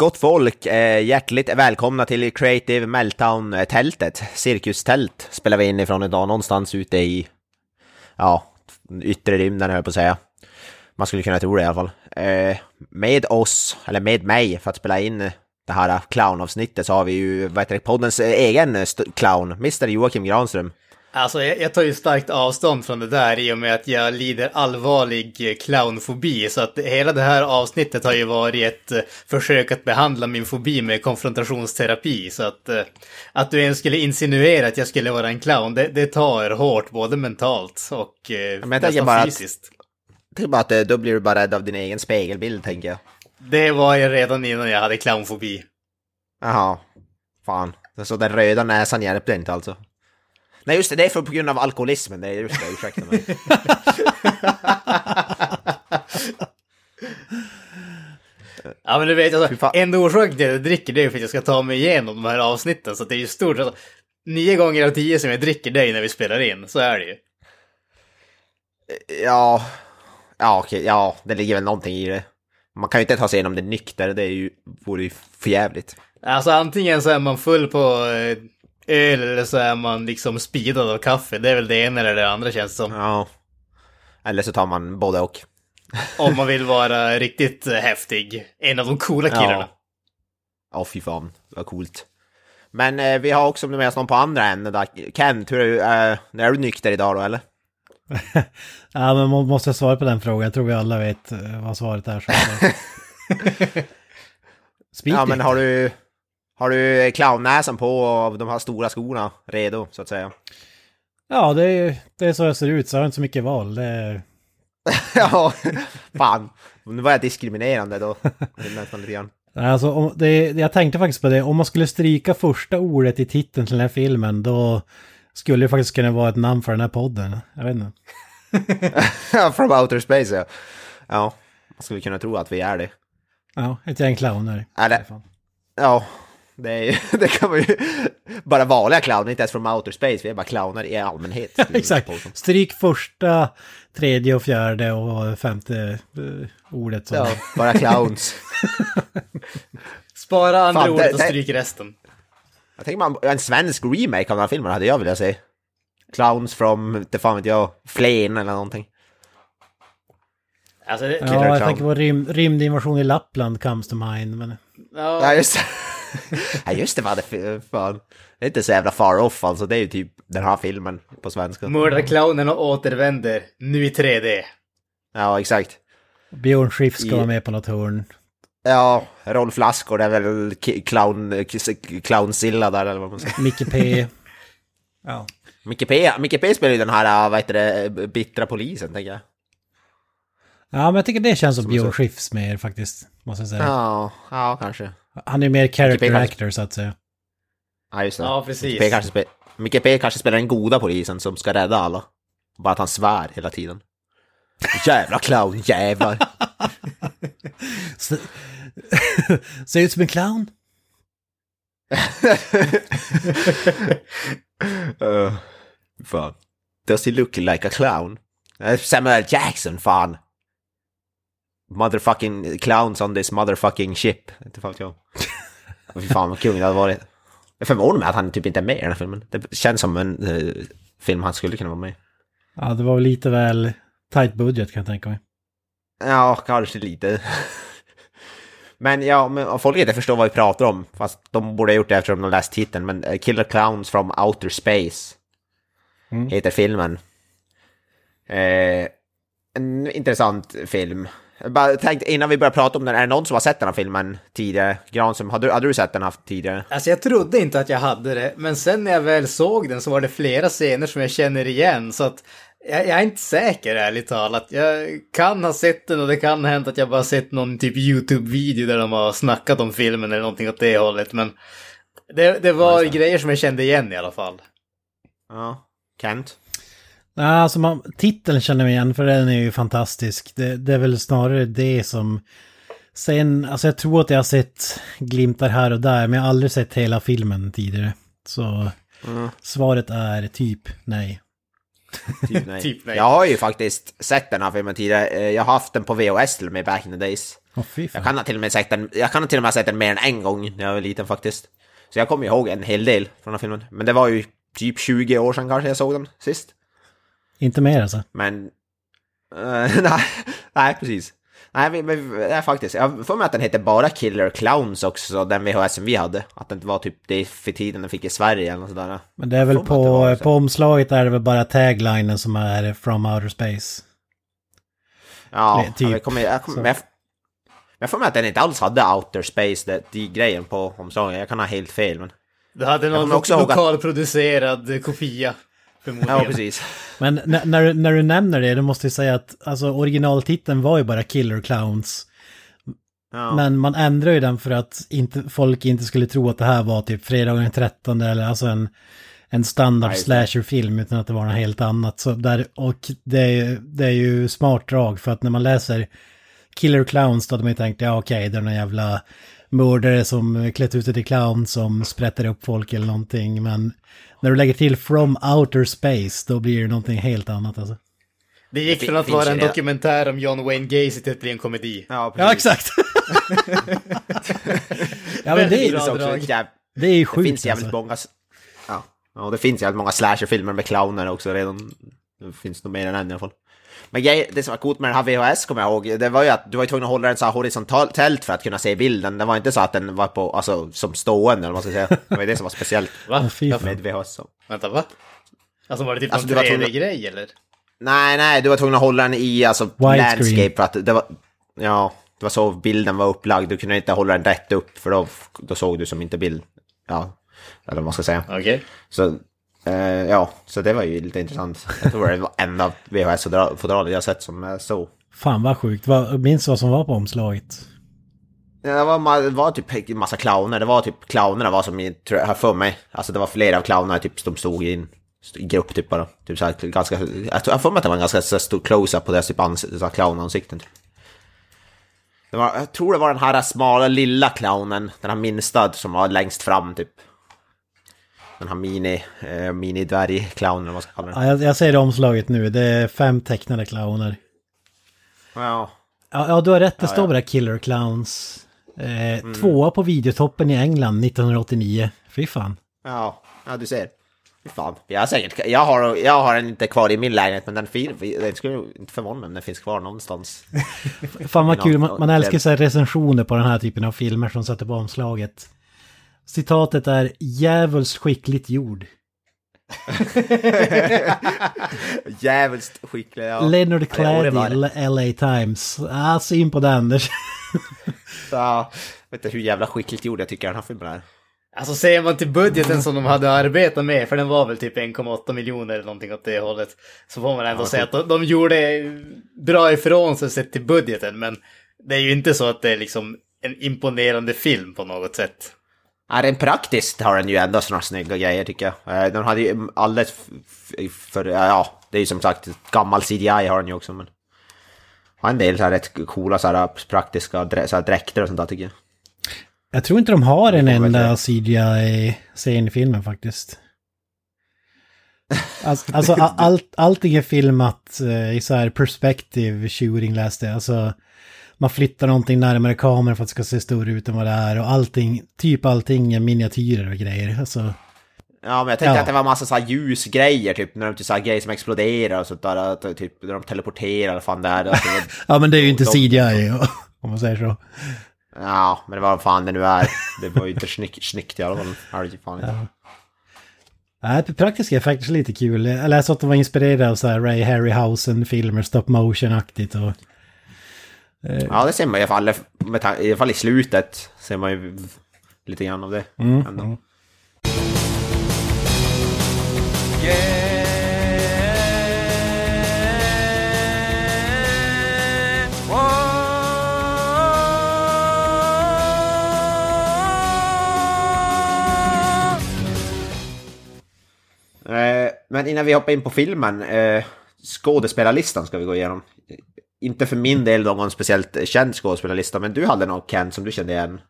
Gott folk, eh, hjärtligt välkomna till Creative Meltdown-tältet. Cirkustält spelar vi in ifrån idag, någonstans ute i, ja, yttre rymden höll jag på att säga. Man skulle kunna tro det i alla fall. Eh, med oss, eller med mig, för att spela in det här clownavsnittet så har vi ju, vad heter det, poddens egen clown, Mr Joakim Granström. Alltså jag, jag, tar ju starkt avstånd från det där i och med att jag lider allvarlig clownfobi. Så att hela det här avsnittet har ju varit ett uh, försök att behandla min fobi med konfrontationsterapi. Så att, uh, att du ens skulle insinuera att jag skulle vara en clown, det, det tar hårt både mentalt och nästan bara fysiskt. Att, är bara att då blir du bara rädd av din egen spegelbild tänker jag. Det var jag redan innan jag hade clownfobi. Jaha, fan. Så den röda näsan hjälpte inte alltså? Nej just det, det är för på grund av alkoholismen, är just det, ursäkta mig. ja men du vet, alltså, enda orsaken till att jag dricker det är för att jag ska ta mig igenom de här avsnitten, så det är ju stort. Alltså, nio gånger av tio som jag dricker dig när vi spelar in, så är det ju. Ja, ja okej, ja, det ligger väl någonting i det. Man kan ju inte ta sig igenom det nykter, det är ju, vore ju förjävligt. Alltså antingen så är man full på eh, öl eller så är man liksom speedad av kaffe. Det är väl det ena eller det andra känns som. Ja. Eller så tar man både och. Om man vill vara riktigt häftig. En av de coola killarna. Ja, ja fy fan. Vad coolt. Men eh, vi har också med oss någon på andra änden där. Kent, hur är du? Eh, är du nykter idag då eller? ja, men man måste svara på den frågan. Jag tror vi alla vet eh, vad svaret är. ja, men har du... Har du clownnäsan på och de här stora skorna redo, så att säga? Ja, det är, det är så jag ser ut, så jag har inte så mycket val. Är... ja, fan. Nu var jag diskriminerande då. Nästan lite grann. Alltså, om, det, jag tänkte faktiskt på det, om man skulle stryka första ordet i titeln till den här filmen, då skulle det faktiskt kunna vara ett namn för den här podden. Jag vet inte. From outer space, ja. Ja, man skulle kunna tro att vi är det. Ja, ett gäng clowner. Eller, ja, det, är, det kan man ju... Bara vanliga clowner, inte ens från outer space. Vi är bara clowner i allmänhet. Exakt. Stryk första, tredje och fjärde och femte uh, ordet. Så. Ja, bara clowns. Spara andra Fan, ordet och stryk resten. Jag tänker man, en svensk remake av den här filmen hade jag velat se. Clowns from, inte fan vet jag, Flen eller någonting. Alltså, det, ja, jag tänker på rym, rymdinvasion i Lappland comes to mind. Men... Ja, ja just det. ja just det, det, fan. det är inte så jävla far off alltså, det är ju typ den här filmen på svenska. Mördarclownerna återvänder, nu i 3D. Ja, exakt. Björn Schiff ska I... vara med på något hörn. Ja, Rolf Lassgård är väl clown, clownsilla där eller vad man säger. Micke P. Ja. Micke P, Micke P spelar ju den här, vad heter det, bittra polisen tänker jag. Ja, men jag tycker det känns som, som Björn Skifs mer faktiskt, måste jag säga. Ja, ja kanske. Han är mer character actor så att säga. Ja, just det. Ja, precis. Micke P, kanske, Micke P kanske spelar den goda polisen som ska rädda alla. Bara att han svär hela tiden. Jävla clown, jävlar. Ser ut som en clown. uh, fan. Does he look like a clown? Samuel Jackson, fan motherfucking clowns on this motherfucking ship. Inte fan jag. Fy fan vad kung det hade varit. Jag förvånar mig att han typ inte är med i den här filmen. Det känns som en uh, film han skulle kunna vara med i. Ja, det var lite väl tight budget kan jag tänka mig. Ja, kanske lite. men ja, men folk inte förstår vad vi pratar om, fast de borde ha gjort det eftersom de läst titeln, men uh, Killer Clowns from Outer Space mm. heter filmen. Eh, en intressant film. Bara tänkte, innan vi börjar prata om den, är det någon som har sett den här filmen tidigare? Granström, hade, hade du sett den här tidigare? Alltså jag trodde inte att jag hade det, men sen när jag väl såg den så var det flera scener som jag känner igen, så att Jag, jag är inte säker ärligt talat. Jag kan ha sett den och det kan ha hänt att jag bara sett någon typ YouTube-video där de har snackat om filmen eller någonting åt det hållet. Men det, det var grejer som jag kände igen i alla fall. Ja. Kent? Alltså man, titeln känner jag igen för den är ju fantastisk. Det, det är väl snarare det som... Sen, alltså jag tror att jag har sett glimtar här och där, men jag har aldrig sett hela filmen tidigare. Så svaret är typ nej. Typ nej. Typ nej. Jag har ju faktiskt sett den här filmen tidigare. Eh, Jag har haft den på VHS till och med back in the days. Fan. Jag kan ha till och med sett den, jag kan ha till och med sett den mer än en gång när jag var liten faktiskt. Så jag kommer ihåg en hel del från den här filmen. Men det var ju typ 20 år sedan kanske jag såg den sist. Inte mer alltså. Men... eh, nej, nej, precis. Nej, men, men nej, faktiskt. Jag får mig att den heter bara Killer Clowns också, den VHS som vi hade. Att det inte var typ det för tiden den fick i Sverige eller något sådär. Men det är väl det på, på omslaget är det väl bara taglinen som är from outer space. Ja, Det- typ. jag kommer... Jag, kommer jag, får mig att den inte alls hade outer space, det, de grejen på omslaget. Jag kan ha helt fel, men... Du hade någon kommer också lo- ihåg att- lokalproducerad kopia. Förmodligen. Ja, precis. Men när, du- när du nämner det, då måste jag säga att alltså, originaltiteln var ju bara Killer Clowns. Ja. Men man ändrade ju den för att inte, folk inte skulle tro att det här var typ fredagen den 13 eller alltså en, en standard slasherfilm utan att det var något helt annat. Så där, och det är, ju- det är ju smart drag för att när man läser Killer Clowns då hade man ju tänkt ja okej det är någon jävla mördare som klätt ut sig till clown som sprätter upp folk eller någonting. Men när du lägger till From Outer Space då blir det någonting helt annat alltså. Det gick Det från att vara en det. dokumentär om John Wayne Gacy till att bli en komedi. Ja, precis. Ja exakt! ja men det Det är, också det ju Det sjukt finns jävligt alltså. många... Ja. ja, det finns jävligt många slasherfilmer med clowner också redan. Det finns nog mer än en i alla fall. Men grej, det som var coolt med den här VHS kommer jag ihåg, det var ju att du var ju tvungen att hålla den så här horisontellt för att kunna se bilden. Det var inte så att den var på, alltså som stående eller vad man ska säga. Det var det som var speciellt Va? Med VHS. Så. Vänta, va? Alltså var det typ Alltså, någon du var tvungen- 3D-grej eller? Nej, nej, du var tvungen att hålla den i alltså Widescreen. landscape för att det var... Ja, det var så bilden var upplagd. Du kunde inte hålla den rätt upp för då, då såg du som inte bild. Ja, eller vad man ska säga. Okej. Så, eh, ja, så det var ju lite intressant. Jag tror det var en av VHS-fodralen jag sett som så. Fan vad sjukt. Vad, minns vad som var på omslaget? Ja, Det var, det var typ en massa clowner. Det var typ clownerna var som, jag har för mig. Alltså det var flera av clownerna typ som stod i en grupp typ bara. Typ så här, ganska, jag har för mig att det var en ganska så stor close-up på deras typ ans- clownansikten. Typ. Det var, jag tror det var den här smala lilla clownen, den här minsta som var längst fram typ. Den här mini, eh, mini-dvärg-clownen eller vad man ska kalla den. Ja, jag, jag ser omslaget nu. Det är fem tecknade clowner. Ja. Ja, ja du har rätt. Det Ja, står ja. bara Killer Clowns. Eh, Tvåa på videotoppen i England 1989. Fy fan. Ja, ja du ser. Fy Fan, jag, har säkert, jag, har, jag har den inte kvar i min lägenhet men den, fin, den skulle inte förvåna mig om den finns kvar någonstans. Fan vad Ja, kul. Man, man ja, älskar så recensioner på den här typen av filmer som sätter på omslaget. Citatet är djävulskt skickligt gjord. Jävligt skicklig. Ja. Leonard det Clady, det. LA Times. Ah, syn på den. Ja, vet inte hur jävla skickligt gjord jag tycker den här filmen är. Alltså ser man till budgeten som de hade arbetat med, för den var väl typ 1,8 miljoner eller någonting åt det hållet. Så får man ändå Ja, säga att de, de gjorde bra ifrån sig sett till budgeten, men det är ju inte så att det är liksom en imponerande film på något sätt. Ja, rent praktiskt har den ju ändå såna snygga grejer tycker jag. Eh, Den hade ju alldeles för, ja, det är ju som sagt gammal CGI har den ju också men. Har en del så här rätt coola så här praktiska drä- så här dräkter och sånt där tycker jag. Jag tror inte de har en enda CGI-scen i filmen faktiskt. Alltså, alltså allt, allting är filmat eh, i så här perspective shooting läste jag. Alltså, man flyttar någonting närmare kameran för att det ska se större ut än vad det är. Och allting, typ allting är miniatyrer och grejer. Alltså, Ja, men jag tänkte Ja. att det var massa så här ljusgrejer, typ när de typ så här grejer som exploderar och sånt där, typ när de teleporterar eller fan det var, ja men det är ju inte De- CGI om man säger så. ja, men det var fan det nu är. Det var ju inte snick, snyggt i alla fall. Ja, är fan. Nej, praktiska effekter är lite kul. Jag läste att de var inspirerade av så här Ray Harryhausen-filmer, stop motion-aktigt och... Eh, ja, det ser man i alla fall. I alla fall i slutet ser man ju lite grann av det. Mm. Mm. Yeah. Oh. Eh, men innan vi hoppar in på filmen, eh, skådespelarlistan ska vi gå igenom. Inte för min del någon speciellt känd skådespelarlista, men du hade någon Ken som du kände igen.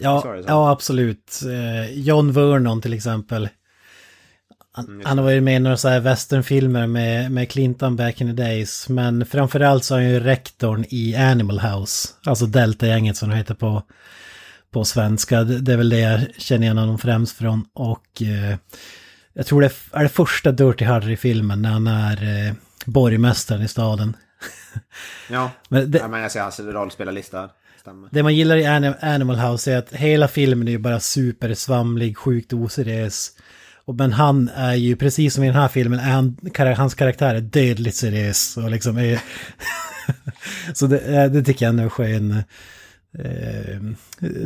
Ja, ja absolut. Eh, John Vernon till exempel. Han, Mm, han har varit med i några så här westernfilmer med, med Clinton back in the days. Men framförallt så är han ju rektorn i Animal House. Alltså Delta-gänget som det heter på, på svenska. Det, är väl det jag känner igen honom främst från. Och eh, jag tror det är det första Dirty Harry-filmen när han är eh, borgmästaren i staden. Ja, Men det, ja, men jag ser hans rollspelarlista. Stämmer. det man gillar i Ani- Animal House är att hela filmen är ju bara supersvamlig, sjukt oseriös. Och men han är ju, precis som i den här filmen, är han, hans karaktär är dödligt seriös. Och liksom är, så det, eh, det tycker jag är skön eh,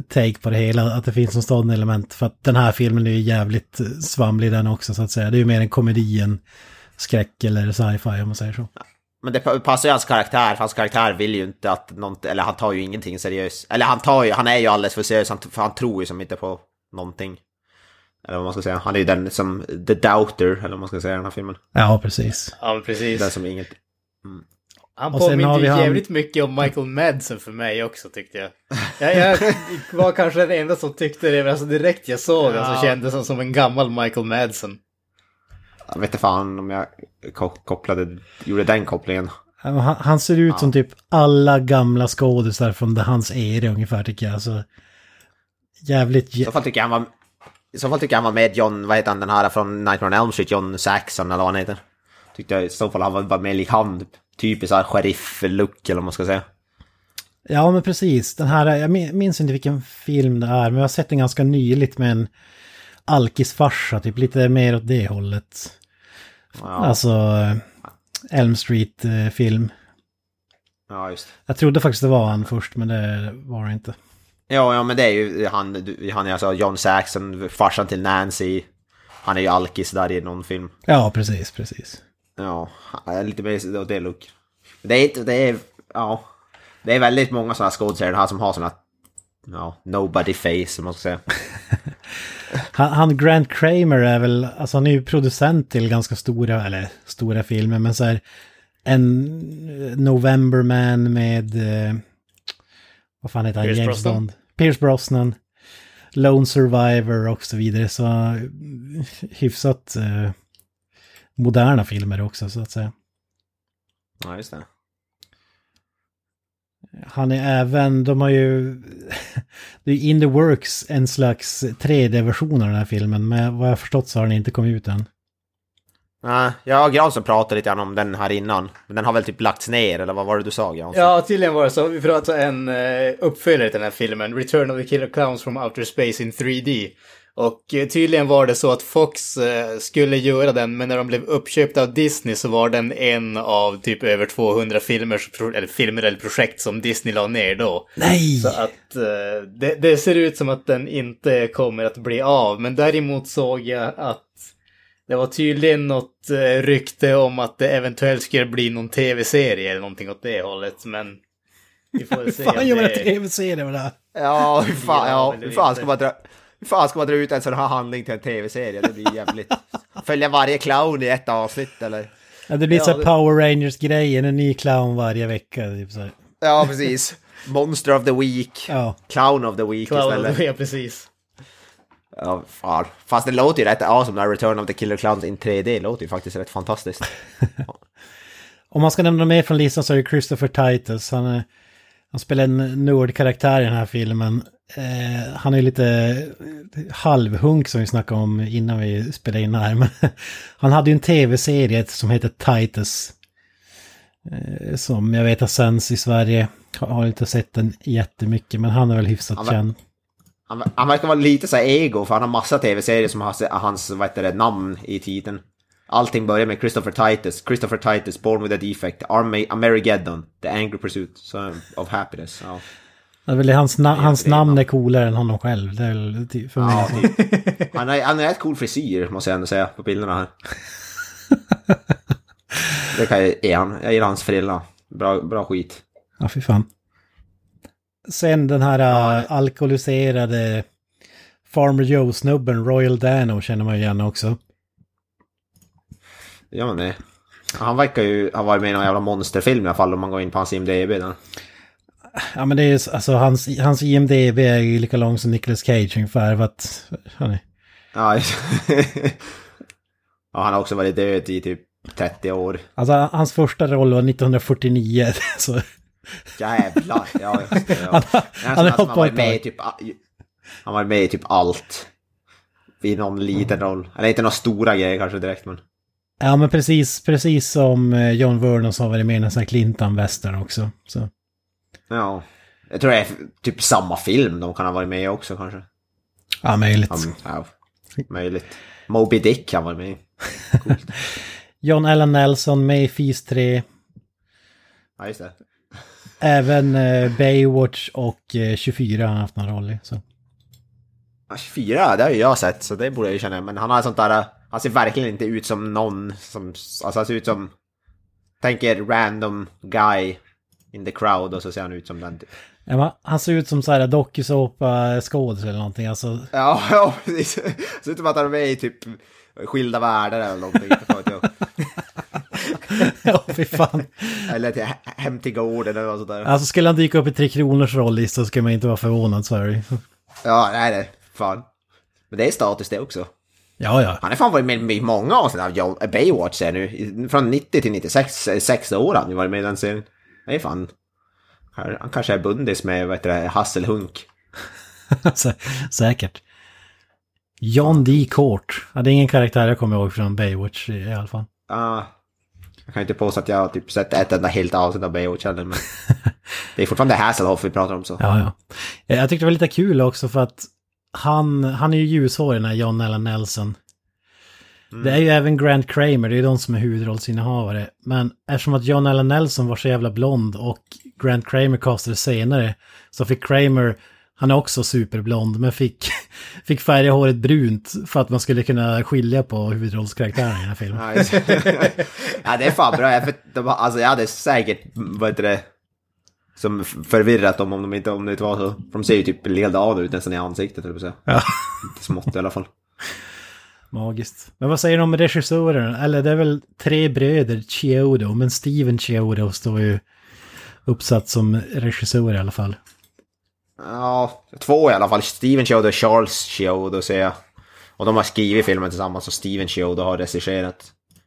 take på det hela, att det finns en sån element. För att den här filmen är ju jävligt svamlig den också så att säga. Det är ju mer en komedi än skräck eller sci-fi om man säger så. Men det pa- passar ju hans karaktär, för hans karaktär vill ju inte att något, eller han tar ju ingenting seriöst. Eller han tar ju, han är ju alldeles för seriös, han, för han tror ju som inte på någonting. Eller vad man ska säga, han är ju den som, the doubter, eller vad man ska säga i den här filmen. Ja, precis. Ja, precis. Den som inget... Han Och sen har påminner ju han- jävligt mycket om Michael Madsen för mig också tyckte jag. jag. Jag var kanske den enda som tyckte det, men alltså direkt jag såg den Ja. så kändes han som en gammal Michael Madsen. Jag vet inte fan om jag ko- kopplade, gjorde den kopplingen. Han, han ser ut som typ alla gamla skådisar från hans era ungefär tycker jag. Så jävligt... I så fall tycker jag han var... I så fall tycker jag han var med John, vad heter han den här från Nightmare on Elm Street, John Saxon eller vad han heter. Tyckte jag i så fall han var, var med lik han, typiskt såhär sheriff-look eller vad man ska säga. Ja, men precis. Den här, jag min- minns inte vilken film det är, men jag har sett den ganska nyligt med en alkisfarsa, typ lite mer åt det hållet. Ja, Alltså, eh, Elm Street-film. ja just. Jag trodde faktiskt det var han först, men det var det inte. Ja, ja men det är ju han, han är alltså John Saxon, farsan till Nancy. Han är ju alkis där i någon film. Ja, precis, precis. Ja, lite mer åt det look. Det är inte, det är, ja. Det är väldigt många sådana skådespelare här som har sådana, ja, nobody face om man ska säga. Han, han Grant Kramer är väl, alltså han är ju producent till ganska stora, eller stora filmer, men så här en eh, November Man med, eh, vad fan heter han, Pierce James Brosnan? Bond. Pierce Brosnan. Lone Survivor och så vidare, så eh, hyfsat eh, moderna filmer också så att säga. Ja, just det. Han är även, de har ju, det är in the works en slags 3D-version av den här filmen, men vad jag förstått så har den inte kommit ut än. Nej, jag och Granström pratade lite grann om den här innan. Men den har väl typ lagts ner, eller vad var det du sa Granström? Ja, tydligen var det så. Vi pratade en uh, uppföljare till den här filmen, Return of the Killer Clowns from Outer Space in 3D. Och eh, tydligen var det så att Fox eh, skulle göra den, men när de blev uppköpta av Disney så var den en av typ över 200 filmer, eller filmer eller projekt som Disney la ner då. Nej! Så att eh, det, det ser ut som att den inte kommer att bli av. Men däremot såg jag att det var tydligen något rykte om att det eventuellt skulle bli någon tv-serie eller någonting åt det hållet. Men vi får se. Fan gör man en tv-serie med det här? Ja, hur fan, Ja, hur fan ska man dra... Hur fan ska man dra ut en sån här handling till en tv-serie? Det blir jävligt... Följa varje clown i ett avsnitt eller? Ja, det blir Ja, så det- Power Rangers-grejen, en ny clown varje vecka. Typ så. Ja, precis. Monster of the Week. Ja, Clown of the Week Clown, istället. ja, precis. Ja, fan. Fast det låter ju rätt awesome när Return of the Killer Clowns in 3D låter ju faktiskt rätt fantastiskt. om man ska nämna mer från listan så är det Christopher Titus. Han, är, han spelar en nördkaraktär i den här filmen. Eh, han är lite halvhunk som vi snackade om innan vi spelade in här. Men han hade ju en tv-serie som heter Titus. Eh, som jag vet har sänds i Sverige. Har, inte sett den jättemycket men han är väl hyfsat Han känd. Han, han verkar vara lite så här ego, för han har massa tv-serier som har hans, vad heter det, namn i titeln. Allting börjar med Christopher Titus, Christopher Titus, Born with a Defect, Army, Amerigeddon, The Angry Pursuit of Happiness. Ja, Det är väl hans, na- hans är namn är coolare än honom själv. Det är väl ty- för mig. typ. han, har, han har rätt cool frisyr, måste jag ändå säga, på bilderna här. Det kan jag ge han. Jag gillar hans frilla. Bra, bra skit. Ja, fy fan. Sen den här Ja, äh, alkoholiserade Farmer Joe-snubben, Royal Dano, känner man ju igen också. Ja, men det. Han verkar ju ha varit med i någon jävla monsterfilm i alla fall om man går in på hans IMDB. Där. Ja men det är ju, alltså hans, hans IMDB är ju lika lång som Nicolas Cage ungefär. Att, hörni. Ja, ja, han har också varit död i typ 30 år. Alltså hans första roll var 1949. Så. Jävlar, ja just det. Ja. Han, Han, han, han, har han, var med i typ, han var med i typ allt. I någon liten roll. Eller inte några stora grejer kanske direkt men. Ja men precis, precis som eh, John Vernon som har varit med i en sån här Clinton-västern också. Så. Ja. Jag tror det är typ samma film de kan ha varit med i också kanske. Ja, möjligt. Ja, ja, möjligt. Moby Dick kan vara med i. John Allen Nelson med i Fis 3. Ja, just det. Även eh, Baywatch och eh, 24 har han haft någon roll i. Så. Ja, 24, det har ju jag sett så det borde jag ju känna. Men han har sånt där, han ser verkligen inte ut som någon som, alltså han ser ut som, tänker random guy in the crowd och så ser han ut som den. typ. Ja, han ser ut som så här dokusåpa-skådis eller någonting. Alltså, Ja, ja precis. Ser ut som att han är med i typ Skilda Världar eller någonting. ja, fy fan. Eller till He- Hem till gården eller något sånt där. Alltså skulle han dyka upp i Tre Kronors rollista så skulle man inte vara förvånad, sorry. Ja, nej det, fan. Men det är status det också. Ja, ja. Han är fan varit med i många avsnitt av Baywatch är nu. Från 90 till 96, eh, sex år har han varit med i den serien. Är fan. Han kanske är bundis med, vad heter det, Hasselhunk. Sä- Säkert. John D. Court. Ja, det är ingen karaktär jag kommer ihåg från Baywatch i alla fall. Ah, jag kan inte påstå att jag har typ sett ett enda helt avsnitt av Baywatch heller, men... det är fortfarande Hasselhoff vi pratar om så. Ja, ja. Eh, Jag tyckte det var lite kul också för att han, han är ju ljushårig den här John Allen Nelson. Det är ju även Grant Kramer, det är ju de som är huvudrollsinnehavare. Men eftersom att John Allen Nelson var så jävla blond och Grant Kramer castade senare så fick Kramer, han är också superblond, men fick, fick färga håret brunt för att man skulle kunna skilja på huvudrollskaraktären i den här filmen. Ja, det är fan bra. Jag, för, de, alltså, jag hade säkert, vad heter det, som förvirrat dem om de inte, om det inte var så. För de ser ju typ likadana ut nästan i ansiktet, höll jag på att säga. Ja. Smått i alla fall. Magiskt. Men vad säger du om regissören? Eller det är väl tre bröder, Chiodo, men Steven Chiodo står ju uppsatt som regissör i alla fall. Ja, två i alla fall. Steven Chiodo och Charles Chiodo ser jag. Och de har skrivit filmen tillsammans och Steven Chiodo har regisserat.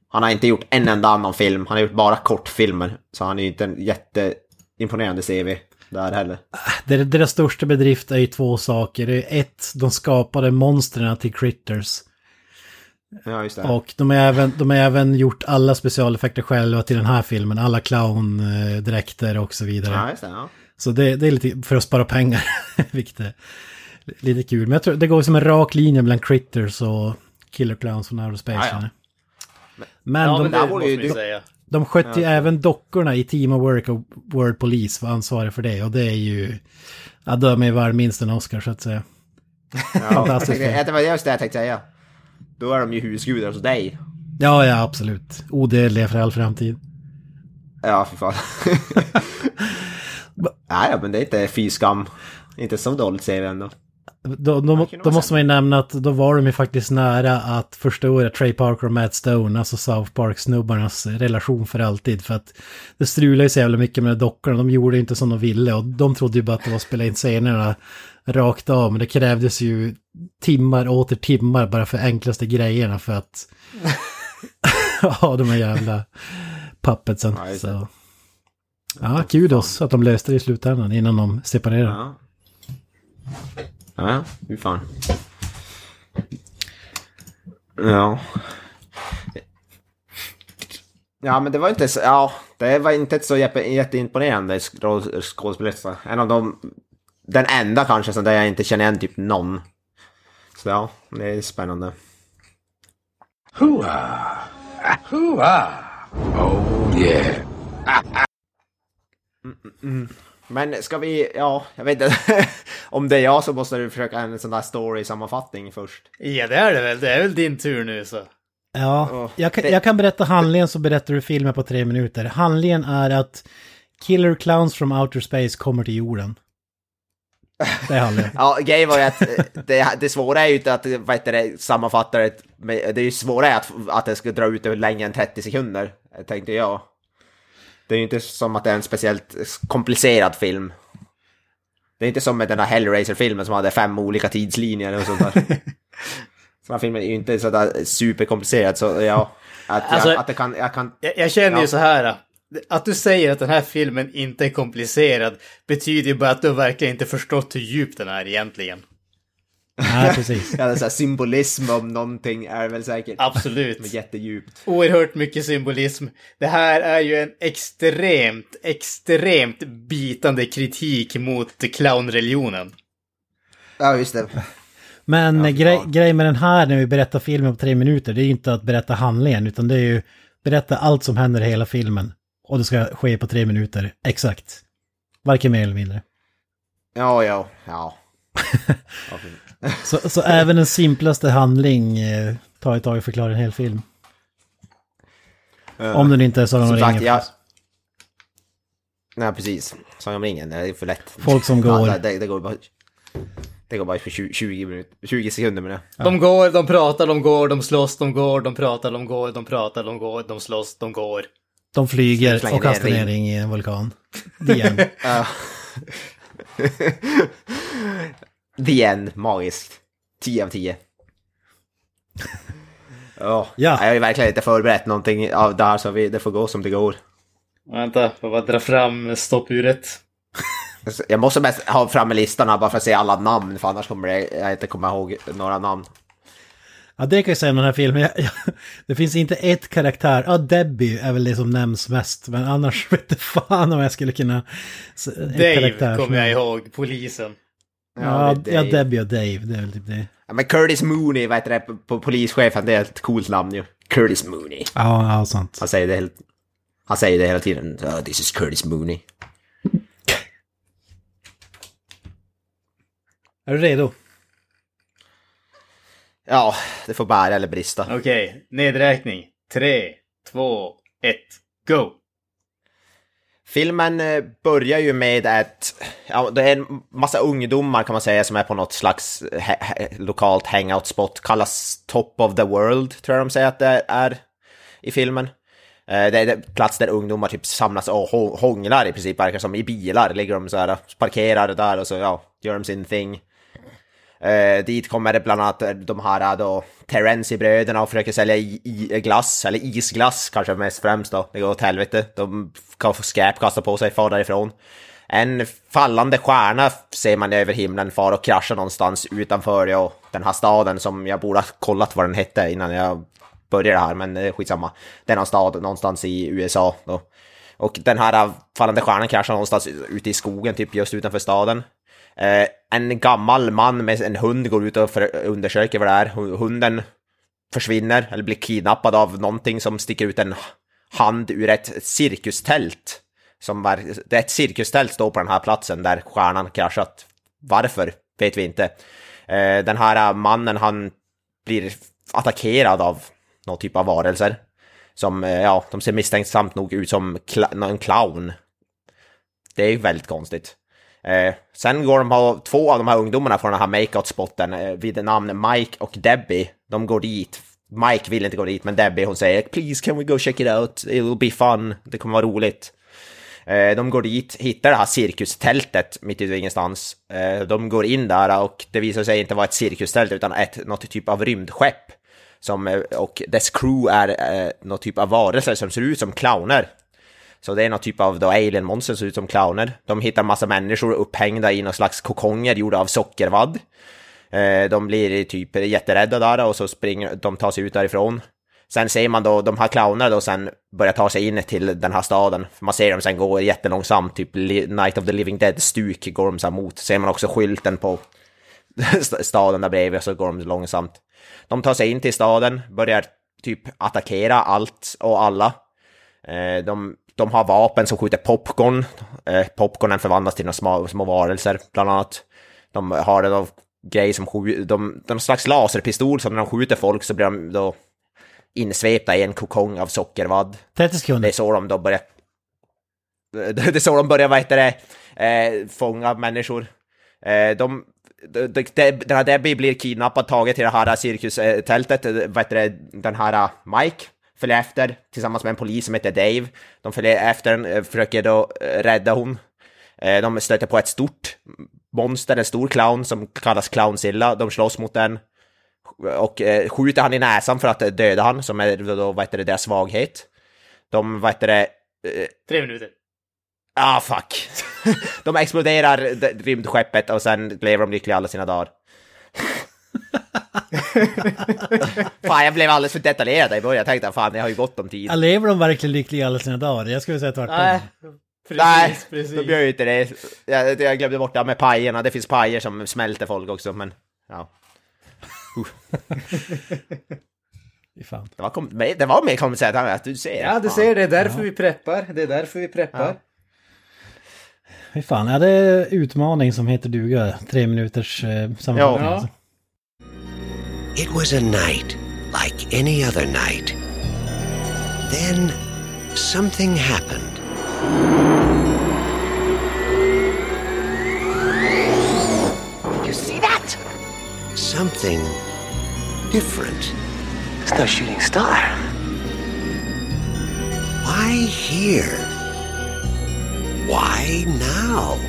Han har inte gjort en enda annan film, han har gjort bara kortfilmer. Så han är ju inte en jätteimponerande CV där heller. Deras största bedrift är ju två saker. Det är ett, de skapade monstren till Critters. Ja, just det. Och de har, även, de har även gjort alla specialeffekter själva till den här filmen. Alla clowndräkter och så vidare. Ja, just det. Ja. Så det, det är lite för att spara pengar, vilket är lite kul. Men jag tror det går som en rak linje mellan Critters och Killer Clowns från Outer Space. Ja, ja. Men, Ja, de, men ju du- säga. de skötte ju även dockorna i Team of Work och World Police var ansvariga för det. Och det är ju... Ja, då är man ju minst en Oscar så att säga. Ja, Fantastiskt. det var just det jag tänkte säga. Då är de ju husgudar hos dig. Ja, ja, absolut. Odödliga för all framtid. Ja, för fan. Nej, men det är inte fy skam. Inte så dåligt ser vi ändå. Då, då, då måste man ju nämna att då var de ju faktiskt nära att förstöra Trey Parker och Matt Stone, alltså South Park-snubbarnas relation för alltid. För att det strulade ju så jävla mycket med dockorna, de gjorde inte som de ville och de trodde ju bara att det var att spela in scenerna rakt av. Men det krävdes ju timmar och åter timmar bara för enklaste grejerna för att ha de här jävla puppetsen. Ja, så. Ja, kudos att de löste det i slutändan innan de separerade. Ja. Ja, hur fan. Ja. Ja, men det var inte så, ja, det var inte så jätte, jätteimponerande skå- skådespelerska. En av dem, den enda kanske som där jag inte känner igen typ någon. Så ja, det är spännande. Hooah! Hooah! Oh, yeah. Men ska vi, ja, jag vet inte. Om det är jag så måste du försöka en sån där story-sammanfattning först. Ja, det är det väl. Det är väl din tur nu så. Ja, jag, kan, det- jag kan berätta handlingen så berättar du filmen på tre minuter. Handlingen är att Killer Clowns from Outer Space kommer till jorden. Det det om. Ja, grejen var ju att eh, det, det svåra är ju inte att vad heter det, sammanfatta det, det är ju svårare att, att det ska dra ut över längre än 30 sekunder, tänkte jag. Det är ju inte som att det är en speciellt komplicerad film. Det är inte som med den här Hellraiser-filmen som hade fem olika tidslinjer och sånt där. Här filmen är ju inte sådär superkomplicerad, så ja. Att, Alltså- jag, att det kan, jag kan... Jag, jag känner ju Ja. så här. Att du säger att den här filmen inte är komplicerad betyder ju bara att du verkligen inte förstått hur djup den är egentligen. Nej, precis. Ja, så här symbolism om någonting är väl säkert Absolut. jättedjupt. Oerhört mycket symbolism. Det här är ju en extremt, extremt bitande kritik mot clownreligionen. Ja, just det. Men Ja, grej, ja. grejen med den här när vi berättar filmen på tre minuter, det är ju inte att berätta handlingen, utan det är ju berätta allt som händer i hela filmen. Och det ska ske på tre minuter, exakt. Varken mer eller mindre. Ja, ja, ja. ja. Så, så även den simplaste handling eh, tar ett tag att förklara en hel film. Om den inte är Sagan om ringen. jag-. Nej, precis. Sagan om ringen, det är för lätt. Folk som går. Ja, det, det går bara... Det går bara på 20, 20, minuter, 20 sekunder med det. De går, de pratar, de går, de slåss, de går, de pratar, de går, de pratar, de går, de slåss, de går. De flyger och kastar ner ring i en vulkan. The end. The end, magiskt. 10 av 10. Ja, Ja. jag har ju verkligen inte förberett någonting av det här så vi, det får gå som det går. Vänta, får bara dra fram stoppuret. Jag måste mest ha framme listan här bara för att se alla namn för annars kommer jag inte komma ihåg några namn. Ja, det kan jag säga om den här filmen. Jag, jag, det finns inte ett karaktär. Ja, Debbie är väl det som nämns mest. Men annars vet jag fan om jag skulle kunna... Dave kommer jag ihåg, polisen. Ja, det- ja, det- Debbie och Dave. Det är väl typ det. Ja, men Curtis Mooney, vad heter det, på, polischefen, det är ett coolt namn ju. Curtis Mooney. Ja, ja, sant. Han säger det hela, han säger det hela tiden. Oh, this is Curtis Mooney. Är du redo? Ja, det får bära eller brista. Okej, nedräkning. Tre, två, ett, go! Filmen eh, börjar ju med ett, ja, det är en massa ungdomar kan man säga som är på något slags he- lokalt hangout spot, kallas Top of the World, tror jag de säger att det är i filmen. Eh, Det är en plats där ungdomar typ samlas och hå- hånglar i princip, verkar som i bilar, ligger de så här, parkerar där och så ja, gör de sin thing. Eh, dit kommer det bland annat eh, de här eh, då, Terenzi-bröderna och försöker sälja i, i eh, glass, eller isglass kanske mest främst då. Det går åt helvete. De kan få skräp kasta på sig, far därifrån. En fallande stjärna ser man över himlen far och kraschar någonstans utanför ja, den här staden som jag borde ha kollat vad den hette innan jag började här, men eh, skitsamma. Det är någon stad någonstans i USA då. Och den här fallande stjärnan kraschar någonstans ute i skogen, typ just utanför staden. Eh, en gammal man med en hund går ut och för, undersöker vad det är. Hunden försvinner eller blir kidnappad av någonting som sticker ut en hand ur ett cirkustält. Som var, det är ett cirkustält står på den här platsen där stjärnan kraschat. Varför vet vi inte. Eh, den här eh, mannen han blir attackerad av någon typ av varelser. Som, eh, ja, de ser misstänksamt nog ut som cl- en clown. Det är ju väldigt konstigt. Eh, sen går de på två av de här ungdomarna från den här makeout-spotten eh, vid namn Mike och Debbie. De går dit. Mike vill inte gå dit, men Debbie hon säger “Please can we go check it out? It will be fun. Det kommer vara roligt”. Eh, de går dit, hittar det här cirkustältet mitt ute i ingenstans. Eh, de går in där och det visar sig inte vara ett cirkustält utan ett, något typ av rymdskepp. Som, eh, och dess crew är eh, något typ av varelser som ser ut som clowner. Så det är någon typ av då alien-monster som ser ut som clowner. De hittar massa människor upphängda i någon slags kokonger gjorda av sockervadd. Eh, de blir typ jätterädda där och så springer de tar sig ut därifrån. Sen ser man då de här clownerna då sen börjar ta sig in till den här staden. Man ser dem sen gå jättelångsamt, typ Night of the Living Dead-stuk går de så här mot. Ser man också skylten på staden där bredvid så går de långsamt. De tar sig in till staden, börjar typ attackera allt och alla. Eh, de, de har vapen som skjuter popcorn. Eh, Popcornen förvandlas till några små, små varelser, bland annat. De har en grej som skjuter, de, de slags laserpistol som när de skjuter folk så blir de då insvepta i en kokong av sockervadd. 30 Det sekunder. är så de då börjar... Det är så de börjar, vad heter det, eh, fånga människor. Eh, de, de, de, de, den här Debbie blir kidnappad, taget till det här cirkustältet, eh, vad heter det, den här eh, Mike följer efter tillsammans med en polis som heter Dave. De följer efter den, eh, försöker då eh, rädda hon. Eh, De stöter på ett stort monster, en stor clown som kallas Clownsilla. De slåss mot den och skjuter han i näsan för att döda han, som är då, vad heter det, deras svaghet. De, vad heter det, Tre minuter. ah fuck. de exploderar rymdskeppet och sen lever de lyckliga alla sina dagar. fan, jag blev alldeles för detaljerad i början. Jag tänkte, fan, jag har ju gott om tid. Ja, lever de verkligen lyckliga alla sina dagar? Jag skulle säga tvärtom. Nej, precis, Nej, precis. de gör ju inte det. Jag, jag glömde bort det med pajerna. Det finns pajer som smälter folk också, men ja. Fan. Det var, kom, det var mer komplicerat än att du ser. Ja, du ser, det är därför vi preppar. Det är därför vi preppar. Fy fan, är det utmaning som heter duga? Tre minuters eh, sammanfattning Ja. alltså. It was a night like any other night. Then something happened. You see that? Something different. It's no shooting star. Why here? Why now?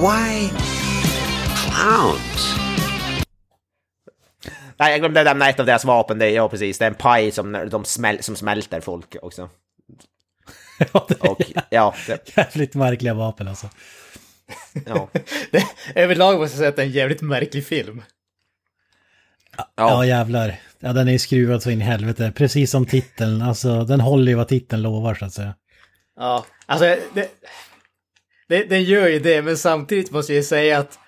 Why clowns? Nej, jag glömde nämna ett av deras vapen. Det är, ja, precis. Det är en paj som, de smäl, som smälter folk också. Ja, det är Och ja, det, jävligt märkliga vapen alltså. ja. Det, överlag måste jag säga att det är en jävligt märklig film. Ja, ja. jävlar. Ja, den är ju skruvad så in i helvete. Precis som titeln. Alltså, den håller ju vad titeln lovar så att säga. Ja, alltså det, det, den gör ju det, men samtidigt måste jag säga att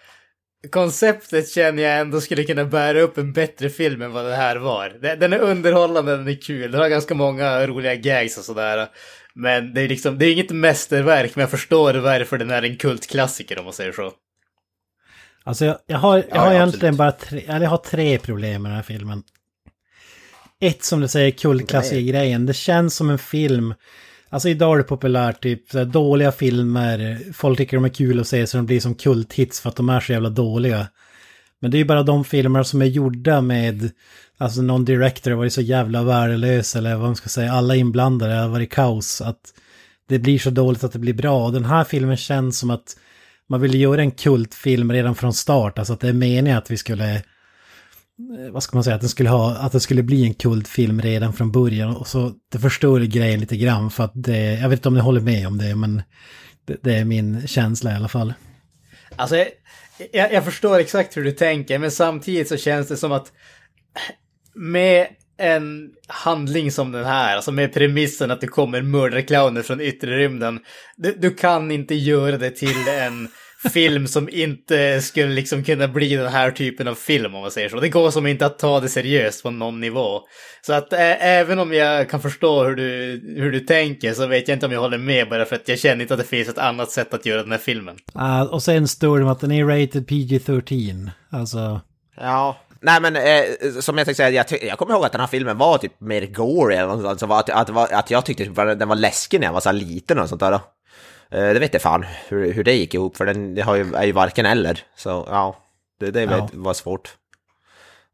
konceptet känner jag ändå skulle kunna bära upp en bättre film än vad det här var. Den, är underhållande, den är kul, den har ganska många roliga gags och sådär. Men det är liksom, det är inget mästerverk, men jag förstår varför den är en kultklassiker om man säger så. Alltså jag, jag har, jag Ja, har ja, egentligen bara tre, eller jag har tre problem med den här filmen. Ett som du säger, kultklassiker-grejen. Det känns som en film, alltså idag är det populärt, typ så här, dåliga filmer, folk tycker de är kul att se så de blir som kulthits för att de är så jävla dåliga. Men det är ju bara de filmer som är gjorda med, alltså någon director har varit så jävla värdelös eller vad man ska säga, alla inblandade har varit kaos. Att det blir så dåligt att det blir bra. Och den här filmen känns som att man ville göra en kultfilm redan från start. Alltså att det är meningen att vi skulle, Eh, vad ska man säga, att den skulle ha, att det skulle bli en kultfilm redan från början. Och så det förstör grejen lite grann för att det, jag vet inte om ni håller med om det, men det, det är min känsla i alla fall. Alltså, jag, jag, jag förstår exakt hur du tänker, men samtidigt så känns det som att med en handling som den här, alltså med premissen att det kommer mördarclowner från yttre rymden, du, du kan inte göra det till en film som inte skulle liksom kunna bli den här typen av film om man säger så. Det går som inte att ta det seriöst på någon nivå. Så att ä, även om jag kan förstå hur du, hur du tänker så vet jag inte om jag håller med bara för att jag känner inte att det finns ett annat sätt att göra den här filmen. Ah, och sen står det att den är rated PG-13. Alltså, Ja. Nej men eh, som jag tänkte säga, jag, ty- jag kommer ihåg att den här filmen var typ mer gory eller något sånt, så att, att, att jag tyckte typ att den var läskig när jag var så liten och sånt där. Det vet jag fan hur, hur det gick ihop, för den det har ju, är ju varken eller. Så ja, det, det Ja. var svårt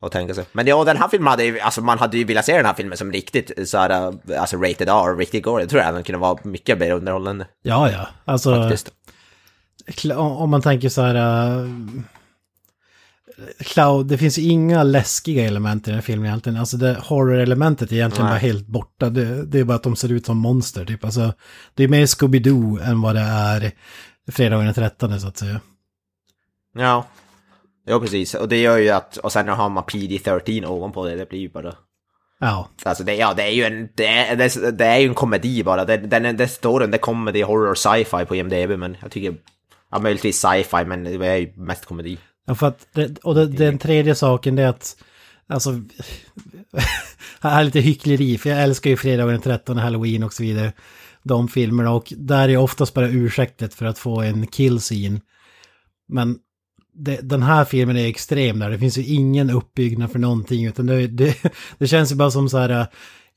att tänka sig. Men ja, den här filmen hade ju, alltså man hade ju velat se den här filmen som riktigt så här, eh, alltså rated R, riktigt gory. Jag tror att den kunde vara mycket mer underhållande ja ja. Alltså, faktiskt. Om man tänker så här... Cloud, det finns inga läskiga element i den här filmen egentligen. Alltså det horror-elementet är egentligen Nej. bara helt borta. Det, det är bara att de ser ut som monster typ. Alltså, det är mer Scooby-Doo än vad det är fredagen den 13 så att säga. Ja. Ja, precis. Och det gör ju att, och sen har man PD-13 ovanpå det, det blir ju bara... Ja, Alltså det, ja, det är ju en, det är, det, det är ju en komedi bara. Det, den, det står under comedy, horror, sci-fi på IMDB, men jag tycker, ja möjligtvis sci-fi, men det är ju mest komedi. Ja för att, det, och det, den tredje saken det är att, alltså, här är lite hyckleri, för jag älskar ju fredagen den 13, halloween och så vidare. De filmerna och där är oftast bara ursäktet för att få en kill scene. Men det, den här filmen är extrem där, det finns ju ingen uppbyggnad för någonting utan det, det, det känns ju bara som så här äh,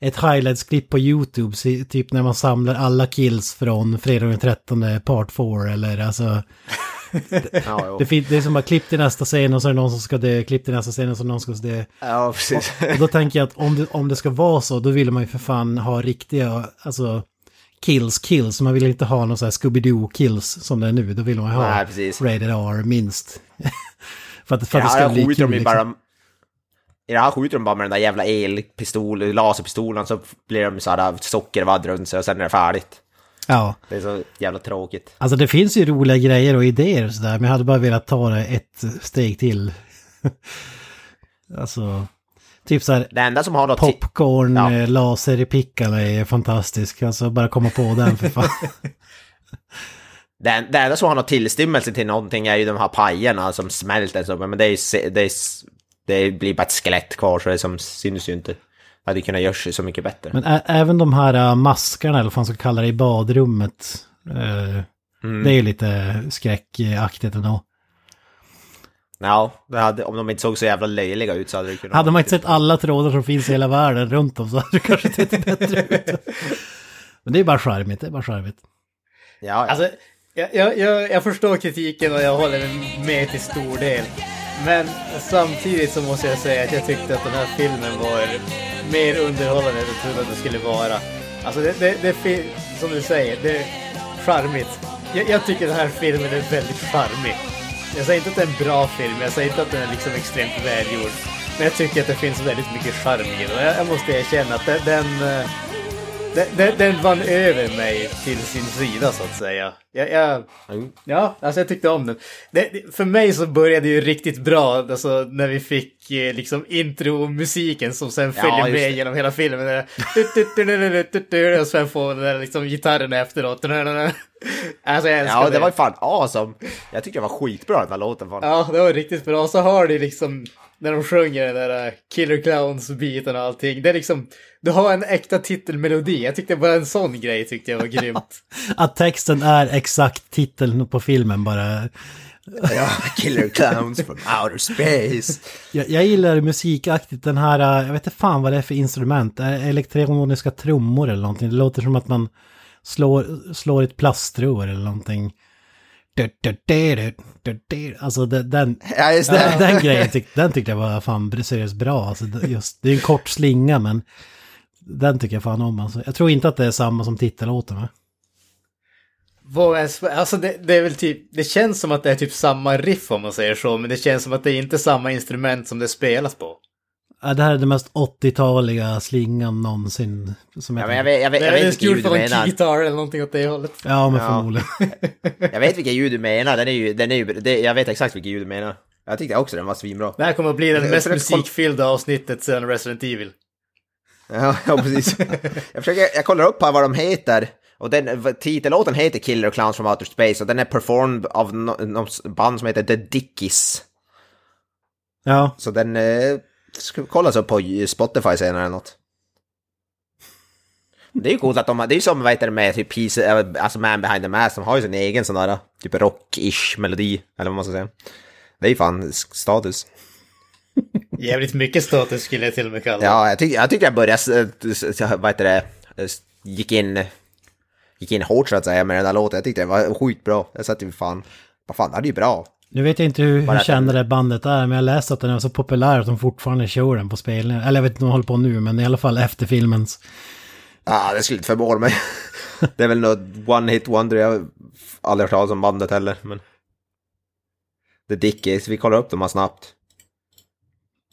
ett highlights-klipp på YouTube, typ när man samlar alla kills från fredagen den 13 part 4 eller alltså Ja. Det, det är som bara klipp till nästa scen och så är det någon som ska dö, klipp till nästa scen och så är det någon som ska dö. ja precis. Och då tänker jag att om det, om det ska vara så, då vill man ju för fan ha riktiga, alltså kills, kills. Man vill inte ha någon sån här Scooby-Doo kills som det är nu. Då vill man ju ha Nej, precis. Rated R minst. för att, för att det Ja, ska jag bli kul. Liksom. bara... I det här skjuter de bara med den där jävla elpistol, laserpistolen så blir de såhär sockervadd runt sig och sen är det färdigt. Ja, Det är så jävla tråkigt. alltså det finns ju roliga grejer och idéer och sådär, men jag hade bara velat ta det ett steg till. alltså, typ så här Det enda som har något... popcorn, Ja. ja. laser i pickarna är fantastisk. Alltså bara komma på den för fan. Det, en- det enda som har något tillstymmelse till någonting är ju de här pajerna som smälter men det är Det, är, det blir bara ett skelett kvar så det som syns ju inte. Det hade kunnat görs så mycket bättre. Men ä- även de här äh, maskarna, eller vad man ska kalla det, i badrummet. eh, Mm. Det är ju lite skräckaktigt ändå. Ja, det hade, om de inte såg så jävla löjliga ut så hade det kunnat... Hade man inte sett alla trådar som finns i hela världen runt om så hade det kanske sett bättre ut. Men det är bara charmigt, det är bara charmigt. Ja, ja. Alltså, jag, jag, jag, jag förstår kritiken och jag håller med till stor del. Men samtidigt så måste jag säga att jag tyckte att den här filmen var mer underhållande än jag trodde att det skulle vara. Alltså det, det, det som du säger, det är charmigt. Jag, jag tycker den här filmen är väldigt charmig. Jag säger inte att det är en bra film, jag säger inte att den är liksom extremt välgjord. Men jag tycker att det finns väldigt mycket charm i den. Och Jag, jag måste erkänna att den, den, den, den, den vann över mig till sin sida så att säga. Jag, jag, Mm. ja, alltså jag tyckte om den. Det, det, för mig så började det ju riktigt bra alltså, när vi fick eh, liksom intromusiken som sen Ja, följer just med det. genom hela filmen. Det Och sen får den där liksom gitarren efteråt. Alltså jag älskar ja, det var ju fan awesome. Jag tycker det var skitbra den här låten. Fan. Ja, det var riktigt bra. Så har de liksom, när de sjunger den där uh, Killer Clowns-biten och allting. Det är liksom, du har en äkta titelmelodi. Jag tyckte bara en sån grej tyckte jag var grymt. Att texten är exakt titeln på filmen bara. Ja, Killer Clowns from outer space. Jag, jag gillar musikaktigt den här, äh, jag vet inte fan vad det är för instrument, Är elektroniska trummor eller någonting. Det låter som att man slår, slår ett plaströr eller någonting. Alltså det- den, Ja, just den, det. den grejen tyck, den tyckte jag var fan seriöst bra. Alltså det, just, det är en kort slinga men den tycker jag fan om. Alltså. Jag tror inte att det är samma som titellåten va? Alltså det, det är väl typ, det känns som att det är typ samma riff om man säger så, men det känns som att det är inte samma instrument som det spelas på. Ja, det här är den mest 80-taliga slingan någonsin. Som Ja, men jag vet, jag vet, Det jag är vet väl vilket gjort ljud du menar. gitarr eller någonting åt det hållet. Ja, men Ja. förmodligen. Jag vet vilket ljud du menar. Den är ju, den är ju, det, jag vet exakt vilket ljud du menar. Jag tyckte också den var svinbra. Det här kommer att bli det Jag mest musikfyllda avsnittet sedan Resident Evil. Ja, ja precis. Jag, försöker, jag kollar upp här vad de heter. Och den, titellåten heter Killer Clowns from Outer Space och den är performed av något band som heter The Dickies. Ja, Så den eh, ska kollas upp på Spotify senare eller något. Det är ju coolt att de har, det är ju som vad heter det med typ Peace, eh, alltså Man behind the mask, de har ju sin egen sån där typ rock-ish melodi, eller vad man ska säga. Det är ju fan status. Jävligt mycket status skulle jag till och med kalla. Ja, jag tyckte jag, tyckte jag började, s- vad heter det, gick in, gick in hårt så att säga med den där låten. Jag tyckte det var sjukt bra. Jag satt ju fan, vad fan, det är ju bra. Nu vet jag inte hur, hur kända det bandet är, men jag läste att den är så populär att de fortfarande kör den på spelningar. Eller jag vet inte om de håller på nu, men i alla fall efter filmens. Ja, det skulle inte förvåna mig. det är väl något one hit wonder, jag har aldrig hört talas om bandet heller. Men... The Dickies, vi kollar upp dem här snabbt.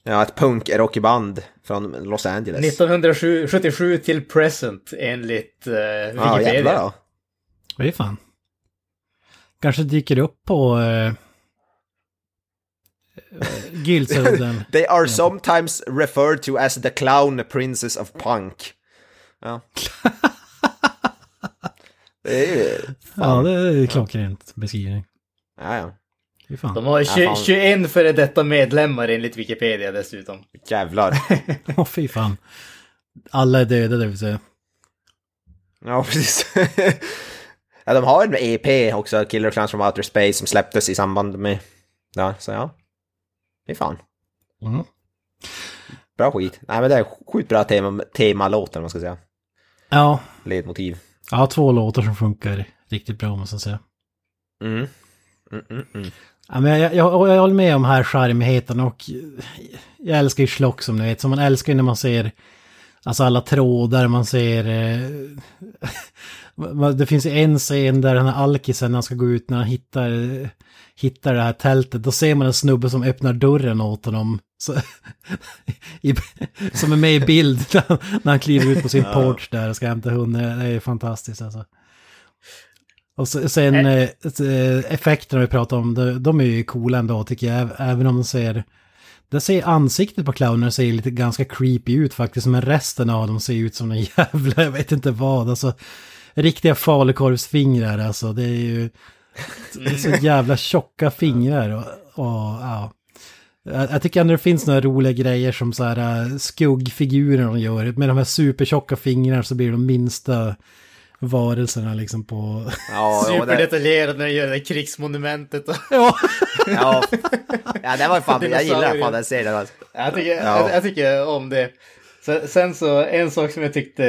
Ja, ett punk-rockband från Los Angeles. 1977 till present enligt uh, Ja, Wikipedia. jävlar ja. Vad är det fan? Kanske dyker upp på... Uh, Gyldsudden. They are sometimes referred to as the clown princes of punk. Ja. det är ju... ja, det är klockrent beskrivning. Ja, ja. Fan. De har Ja, 20, fan. 21 före detta medlemmar enligt Wikipedia dessutom. Jävlar. Åh fy fan. Alla är döda det vill säga. Ja, precis. ja, de har en EP också, Killer Clowns from Outer Space, som släpptes i samband med... Ja, så ja. Är fan. Mm. Bra skit. Nej, men det är sjukt bra tema, temalåtar, om man ska säga. Ja, Ledmotiv. har två låtar som funkar riktigt bra måste jag säga. Mm. Ja, men jag, jag, jag håller med om här charmigheten och jag älskar ju slock som ni vet. Så man älskar ju när man ser alltså alla trådar, man ser... Eh, det finns en scen där den här alkisen när han ska gå ut när han hittar, hittar det här tältet. Då ser man en snubbe som öppnar dörren åt honom. Så, i, som är med i bild när han, kliver ut på sin porch där och ska hämta hunden. Det är fantastiskt alltså. Och sen eh, eh, effekterna vi pratar om, de, de är ju coola ändå tycker jag. Även om de ser... Det ser ansiktet på clownen ser lite ganska creepy ut faktiskt. Men resten av dem ser ut som en jävla, jag vet inte vad. Alltså, riktiga falukorvsfingrar alltså. Det är ju... Det är så jävla tjocka fingrar och, och ja. Jag, tycker ändå det finns några roliga grejer som så här äh, skuggfigurer de gör. Med de här supertjocka fingrarna så blir de minsta varelserna liksom på... Ja, Superdetaljerad när de gör det där krigsmonumentet. Och... Ja, ja. ja, det var ju fan, jag gillar fan den serien. Alltså. Jag tycker, Ja. jag, jag tycker om det. Sen, sen så, en sak som jag tyckte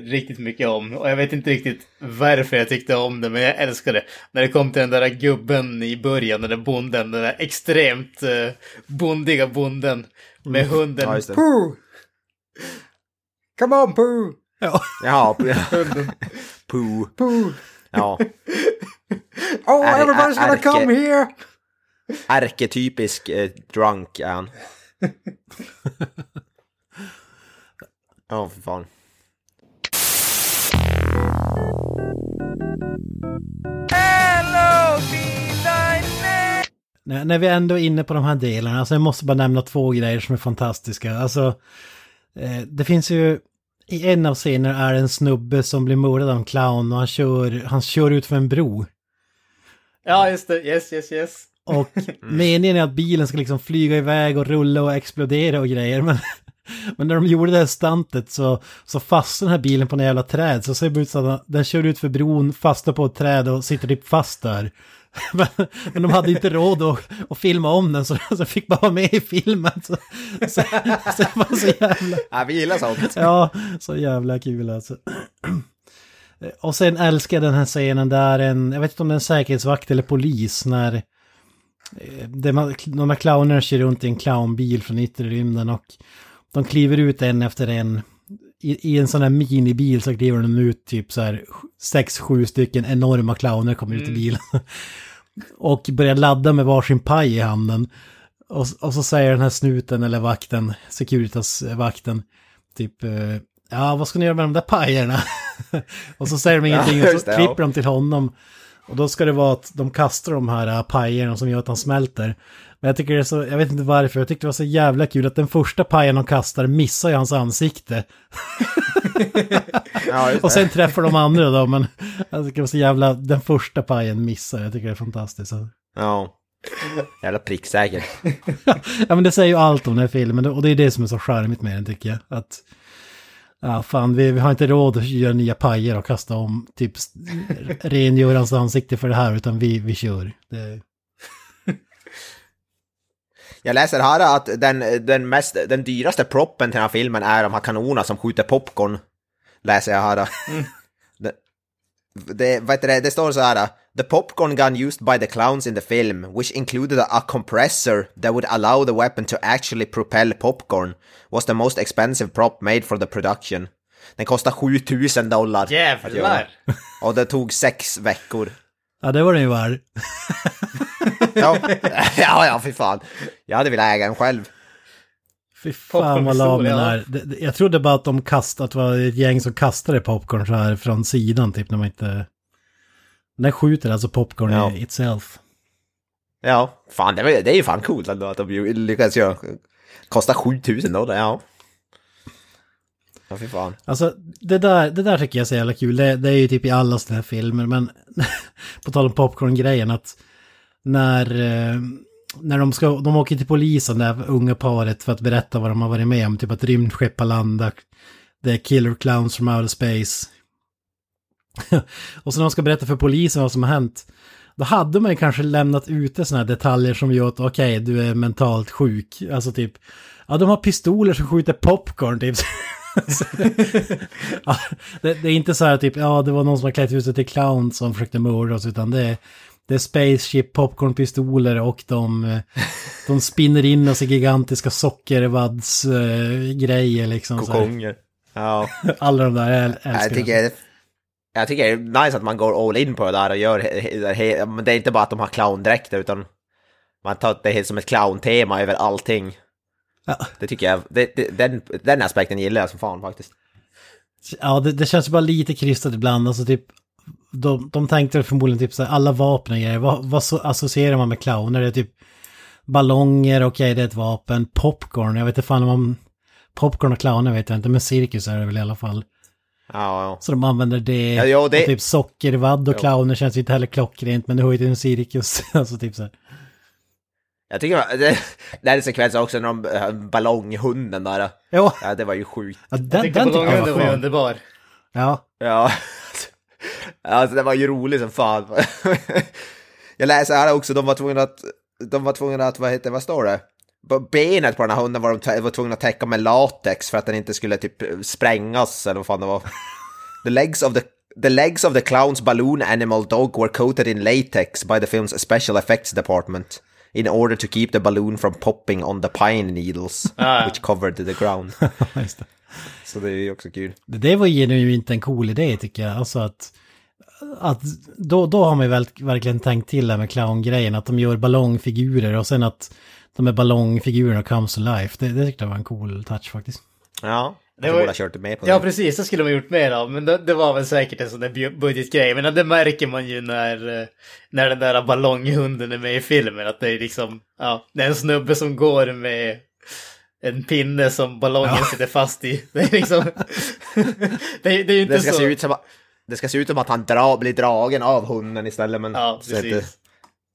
riktigt mycket om, och jag vet inte riktigt varför jag tyckte om det, men jag älskar det. När det kom till den där gubben i början, den där bonden, den där extremt uh, bondiga bonden med hunden. Ja, just det. Pooh! Come on Pooh! ja. Jaha, Hunden. poo. Pooh! Ja, Oh, Är- everybody's gonna come here! ärketypisk eh, drunk är han. Ja, för fan. När, när vi ändå är inne på de här delarna, alltså jag måste bara nämna två grejer som är fantastiska. Alltså, eh, det finns ju, i en av scenerna är det en snubbe som blir mördad av en clown och han kör, han kör ut för en bro. Ja, just det. Yes, yes, yes. Och meningen är att bilen ska liksom flyga iväg och rulla och explodera och grejer. Men, men när de gjorde det här stuntet så, så fastnade den här bilen på en jävla träd. Så ser det ut som att den kör ut för bron, fastnar på ett träd och sitter typ fast där. Men, men de hade inte råd att, att filma om den så, så fick bara vara med i filmen. Så, så, så det var så jävla... Ja, vi gillar sånt. Ja, så jävla kul alltså. Och sen älskar jag den här scenen där en, jag vet inte om det är en säkerhetsvakt eller polis när eh, de här clownerna kör runt i en clownbil från yttre rymden och de kliver ut en efter en. I, i en sån här minibil så kliver de ut typ så här sex, sju stycken enorma clowner kommer ut i bilen. och börjar ladda med varsin paj i handen. Och, och så säger den här snuten eller vakten, Securitas-vakten, typ, eh, ja vad ska ni göra med de där pajerna? och så säger de ingenting och så klipper de till honom. Och då ska det vara att de kastar de här äh, pajerna som gör att han smälter. Men jag tycker det är så, jag vet inte varför, jag tyckte det var så jävla kul att den första pajen de kastar missar ju hans ansikte. Ja, Och sen träffar de andra då, men jag tycker det var så jävla, den första pajen missar, jag tycker det är fantastiskt. Ja. Jävla pricksäker. Ja men det säger ju allt om den här filmen och det är det som är så charmigt med den tycker jag. Att, ja fan vi, vi har inte råd att göra nya pajer och kasta om, typ rengöra hans ansikte för det här utan vi, vi kör. Det, Jag läser här att den, den, mest, den dyraste proppen till den här filmen är de här kanonerna som skjuter popcorn. Läser jag här. Det, det, vad heter det, det står så här. The popcorn gun used by the clowns in the film, which included a compressor that would allow the weapon to actually propel popcorn, was the most expensive prop made for the production. Den kostar 7000 dollar. Jävlar! Och det tog sex veckor. ja det var den ju värd. Ja, ja, ja, fy fan. Jag hade velat äga en själv. Fy fan vad lam den är. Jag trodde bara att de kastade, att det var ett gäng som kastade popcorn så här från sidan typ när man inte... Den skjuter alltså popcorn Ja. i itself. Ja, fan det, är ju fan coolt ändå att de ju lyckades göra. Kostar 7000 dollar, ja. Ja, fy fan. Alltså det där, det där tycker jag är så jävla kul. Det, det är ju typ i alla sådana här filmer. Men på tal om popcorn-grejen att när, eh, när de, ska, de åker till polisen, det här unga paret, för att berätta vad de har varit med om. Typ att rymdskepp har landat. Det är killer clowns from outer space. och så när de ska berätta för polisen vad som har hänt. Då hade man ju kanske lämnat ute sådana här detaljer som gör att okej, du är mentalt sjuk. Alltså typ, ja de har pistoler som skjuter popcorn typ. Ja, det, det är inte så här typ, ja det var någon som har klätt ut sig till clown som försökte mörda oss, utan det är, det är spaceship, popcornpistoler och de, eh, de spinner in oss i gigantiska sockervaddsgrejer liksom. så här. Kokonger. Ja. Alla de där jag älskar Jag tycker, jag tycker det är nice att man går all in på det där och gör... men Det är inte bara att de har clowndräkter utan man tar det helt som ett clowntema över allting. Ja. Det tycker jag, det, det, den, den aspekten gillar jag som fan faktiskt. Ja, det, det känns bara lite krystat ibland. Alltså typ, de, de tänkte förmodligen typ så här, alla vapen och grejer, vad, vad så associerar man med clowner? Det är typ ballonger, okej det är ett vapen, popcorn, jag vet inte fan om man... Popcorn och clowner vet jag inte, men cirkus är det väl i alla fall. Ja, ja. Så de använder det, Ja, ja, det- och typ sockervadd och clowner känns ju inte heller klockrent, men det hör ju till en cirkus. alltså typ så här. Jag tycker det, det här är sekvensen också när de, äh, ballonghunden där. Ja, Ja, det var ju sjukt. ja Jag den, tyckte den tycker jag ballonghunden var var underbar. Ja, Ja. Alltså det var ju roligt som fan. Jag läser här också, de var tvungna att, de var tvungna att, vad heter, vad står det? Benet på den här hunden var de var tvungna att täcka med latex för att den inte skulle typ sprängas eller vad fan det var. The legs of the The legs of the clown's balloon animal dog were coated in latex by the film's special effects department in order to keep the balloon from popping on the pine needles Ah. which covered the ground. just det. Så det är ju också kul. Det det var genuint en cool idé tycker jag. Alltså att, att då, då har man ju väl, verkligen tänkt till det med clowngrejen. Att de gör ballongfigurer och sen att de här ballongfigurerna comes to life. Det, det tyckte jag var en cool touch faktiskt. Ja, Det var- borde ha kört med på Ja, det. precis. Det skulle man gjort mer av. Men det, det var väl säkert en sån där bu- budgetgrej. Men det märker man ju när, eh, när den där ballonghunden är med i filmen. Att det är liksom, ja, det är en snubbe som går med en pinne som ballongen sitter fast i. Det är liksom... det, är- det är ju inte Det ska, så... se ut som, att- det ska se ut som att han dra, blir dragen av hunden istället, men Ja, det ser inte precis.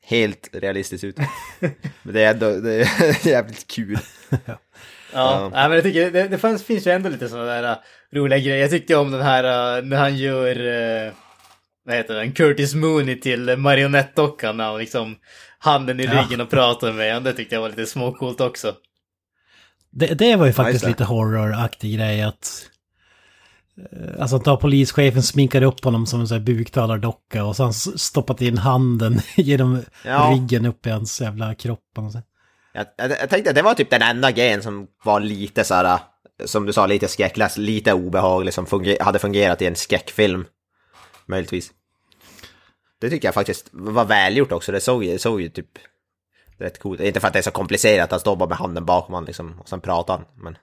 helt realistiskt ut. men det är ändå det är jävligt kul. Ja, Ja. Nej, men jag tycker det, det fanns, finns ju ändå lite sådana där uh, roliga grejer. Jag tyckte om den här uh, när han gör, uh, vad heter den, Curtis Mooney till marionettdockan när han liksom handen i Ja. ryggen och pratar med honom. Det tyckte jag var lite småcoolt också. Det, det var ju faktiskt lite horroraktig grej att... eh, Alltså att ta polischefen sminkade upp honom som en sån här buktalardocka och så har han s- stoppat in handen genom Ja. ryggen upp i hans jävla kropp. Jag, jag, jag tänkte att det var typ den enda grejen som var lite så här, som du sa, lite skräckläs, lite obehaglig, som funger, hade fungerat i en skräckfilm. Möjligtvis. Det tycker jag faktiskt var välgjort också, det såg, ju- såg ju typ rätt coolt. Inte för att det är så komplicerat, han står bara med handen bakom han liksom, och sen pratar han. Men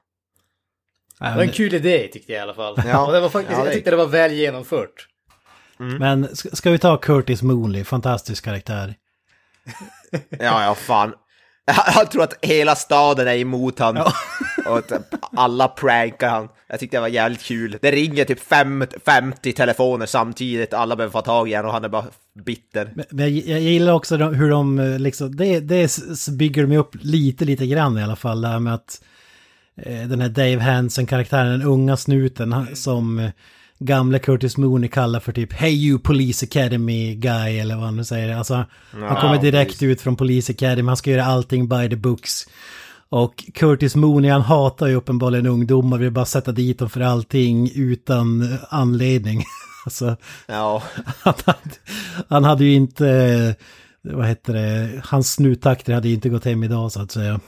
Det var en kul idé tyckte jag i alla fall. Ja. Och det var faktiskt, Ja, det- jag tyckte det var väl genomfört. Men ska, ska vi ta Curtis Mooney, fantastisk karaktär. Ja, ja, fan. Jag, tror att hela staden är emot han. Och att alla prankar han. Jag tyckte det var jävligt kul. Det ringer typ fem, 50 telefoner samtidigt, alla behöver få tag i honom och han är bara bitter. Men men jag, jag gillar också hur de eh, liksom, det, det bygger de upp lite, lite grann i alla fall. Det här med att den här Dave Hansen-karaktären, den unga snuten han, som eh, gamle Curtis Mooney kallar för typ Hey you Police Academy guy eller vad han nu säger. Alltså han kommer direkt precis. ut från Police Academy, han ska göra allting by the books. Och Curtis Mooney han hatar ju uppenbarligen ungdomar, vill bara sätta dit dem för allting utan eh, anledning. alltså, Ja, han hade, han hade ju inte, eh, vad heter det, hans snuttakter hade ju inte gått hem idag så att säga.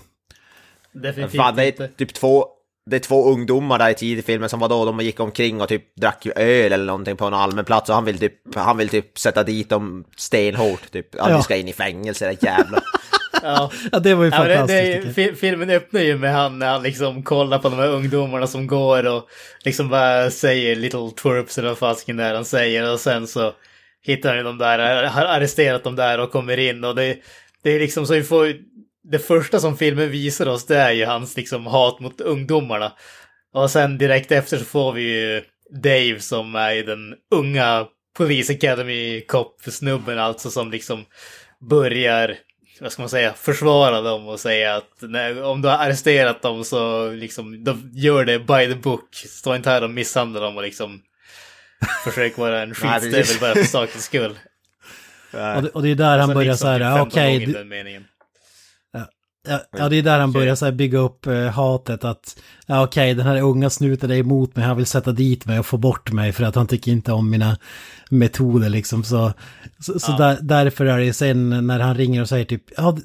Definitivt fan det är inte. typ två, det är två ungdomar där i tidig filmen som var då, de gick omkring och typ drack öl eller någonting på en allmän plats och han vill typ, han vill typ sätta dit dem stenhårt typ. Ja, Ja. ska in i fängelse, det jävlar. Ja. Ja, det var ju Ja, fantastiskt. det, är- tycker jag. fi- filmen öppnar ju med han när han liksom kollar på de här ungdomarna som går och liksom bara säger little twerps eller vad fasken där han säger och sen så hittar han ju de där, har arresterat dem där och kommer in och det, det är liksom så vi får det första som filmen visar oss det är ju hans liksom hat mot ungdomarna. Och sen direkt efter så får vi ju Dave som är den unga Police Academy Cop-snubben alltså som liksom börjar, vad ska man säga, försvara dem och säga att nej, om du har arresterat dem så liksom, då gör det by the book. Stå inte här och misshandla dem och liksom försök vara en skitstövel bara för sakens skull. Och det, och det är där han börjar liksom så här, typ 15 okej, meningen. Ja, ja, det är där han börjar så bygga upp eh, hatet att ja, okej, den här unga snuten är emot mig, han vill sätta dit mig och få bort mig för att han tycker inte om mina metoder liksom. Så, så, så där, därför är det sen när han ringer och säger typ, ja,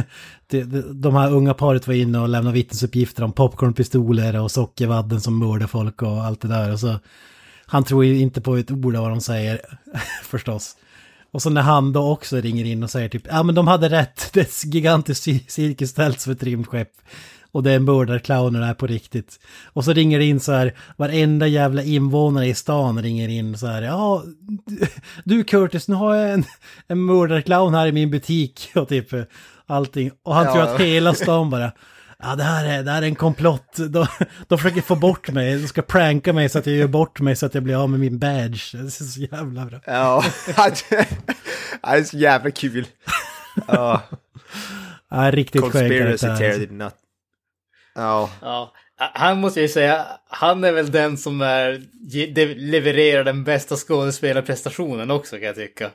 det, det, de här unga paret var inne och lämnade vittnesuppgifter om popcornpistoler och sockervadden som mördar folk och allt det där. Och så, han tror ju inte på ett ord av vad de säger, förstås. Och så när han då också ringer in och säger typ, ja men de hade rätt, det är ett gigantiskt cir- cirkustält som ett rymdskepp. Och det är mördarclowner här på riktigt. Och så ringer det in så här, varenda jävla invånare i stan ringer in så här, ja, du Curtis, nu har jag en, en mördarclown här i min butik och typ allting. Och han Ja. tror att hela stan bara, ja det här är, det här är en komplott, de, de försöker få bort mig, de ska pranka mig så att jag gör bort mig så att jag blir av med min badge. Det är så jävla bra. Ja, han är så jävla kul. Ja, Ja, riktigt skön conspiracy theory did not. Ja, Ja, han måste jag ju säga, han är väl den som är, levererar den bästa skådespelarprestationen också kan jag tycka.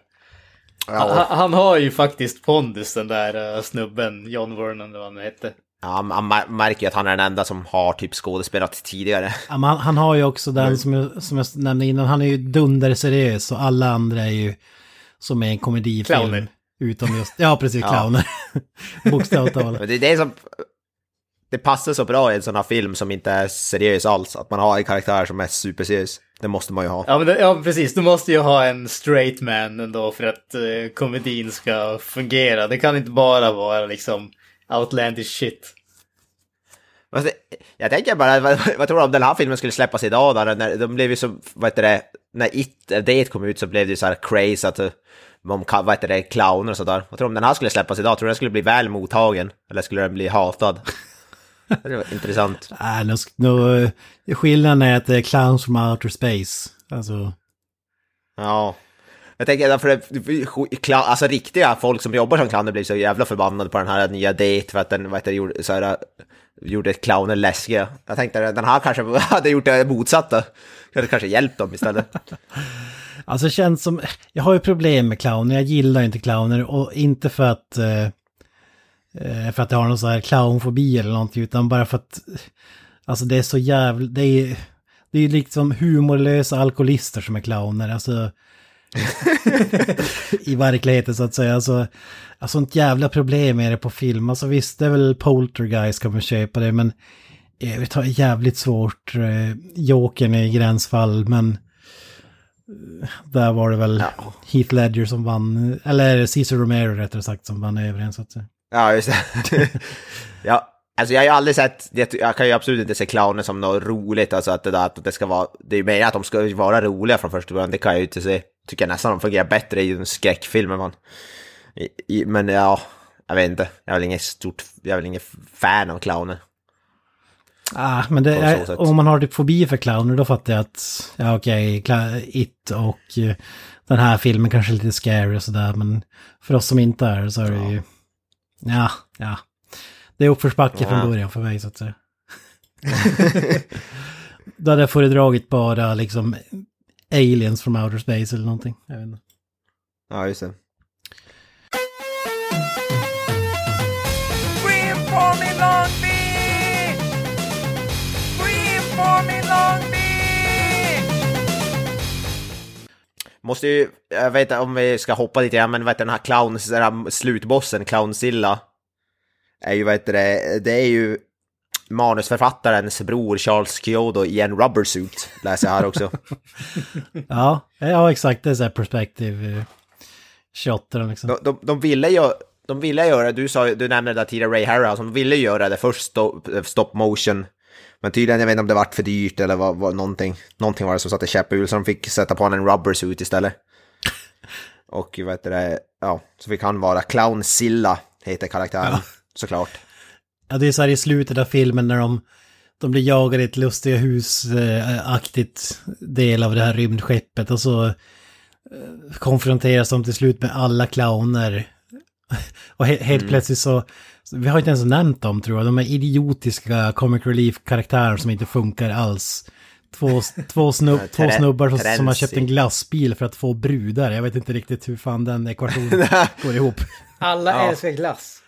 ja. Han, han har ju faktiskt pondus den där uh, snubben, John Vernon eller vad han hette. Ja man mär- märker ju att han är den enda som har typ skådespelat tidigare. Ja, han, han har ju också den som jag, som jag nämnde innan, han är ju dunderseriös och alla andra är ju som är en komedifilm. Clowner. Utom just, ja precis, Ja. clowner. Bokstavligt talat. Det är det som... Det passar så bra i en sån här film som inte är seriös alls. Att man har en karaktär som är superseriös. Det måste man ju ha. Ja, men det, ja, precis. Du måste ju ha en straight man ändå för att uh, komedin ska fungera. Det kan inte bara vara liksom outlandish shit. Det- Jag tänker bara, vad, vad tror du om den här filmen skulle släppas idag då? När, de blev ju så, vad heter det, när It, eh, Date kom ut så blev det ju så här crazy att eh, om, vad heter det, clowner och sådär. Vad tror du om den här skulle släppas idag? Tror du den skulle bli väl mottagen? Eller skulle den bli hatad? Det var intressant. Nej, nu, sk- nu, skillnaden är att det är clowns from outer space. Alltså, Ja. Jag tänker därför det, alltså riktiga folk som jobbar som clowner blir så jävla förbannade på den här nya date för att den vad heter, det, gjorde, så här, gjorde clowner läskiga. Jag tänkte att den här kanske hade gjort det motsatta. Det kanske hjälpt dem istället. alltså det känns som, jag har ju problem med clowner, jag gillar inte clowner och inte för att, eh, eh, för att jag har någon sån här clownfobi eller någonting, utan bara för att, alltså det är så jävla, det är, det är liksom humorlösa alkoholister som är clowner, alltså i verkligheten så att säga. Alltså, alltså sånt jävla problem är det på film. Alltså visst, det är väl Poltergeist kan man köpa det, men vet, det är jävligt svårt. Eh, Jokern är i gränsfall, men eh, där var det väl Heath Ledger som vann, eller Cesar Romero rättare sagt, som vann över en så att säga. Ja, just det. ja, alltså jag har ju aldrig sett, jag kan ju absolut inte se clowner som något roligt, alltså att det, där, att det ska vara, det är ju mer att de ska vara roliga från första början, det kan jag ju inte se. Tycker jag nästan de fungerar bättre i en skräckfilm än man. I, i, men ja, jag vet inte, jag är väl ingen stort, jag är väl ingen fan av clowner. Ah, men det är, om man har typ fobi för clowner då fattar jag att, ja okej, Cla- It och eh, den här filmen kanske är lite scary och sådär, men för oss som inte är så är det ju, ja, ja. Det är uppförsbacke Ja. från början för mig så att säga. då hade jag föredragit bara liksom aliens from outer space eller någonting. Jag vet inte. Ja, just det. Scream for me, Long Beach! Scream for me, Long Beach! Måste ju, jag vet inte om vi ska hoppa lite grann, men vad heter den här clown, den här slutbossen, Clownsilla. Är ju, vad heter det, det är ju manusförfattarens bror Charles Kyodo i en rubbersuit, läser jag här också. Ja, ja exakt, det är så här perspektiv eh, shotten liksom. De, de, de ville ju, de ville göra, du sa, du nämnde det där tidigare, Ray Harryhausen, de ville göra det först stop, stop motion. Men tydligen, jag vet inte om det vart för dyrt eller vad, vad någonting, någonting var det som satte käpp i så de fick sätta på honom en rubbersuit istället. Och vad heter det, ja, så fick han vara Clown Silla, heter karaktären, såklart. Ja, det är så här i slutet av filmen när de, de blir jagade i ett lustiga hus-aktigt del av det här rymdskeppet och så eh, konfronteras de till slut med alla clowner. Och he helt plötsligt så, vi har inte ens nämnt dem tror jag, de är idiotiska comic relief-karaktärer som inte funkar alls. Två, två, snubb, två snubbar som, som har köpt en glassbil för att få brudar. Jag vet inte riktigt hur fan den ekvationen går ihop. Alla Ja. älskar glass.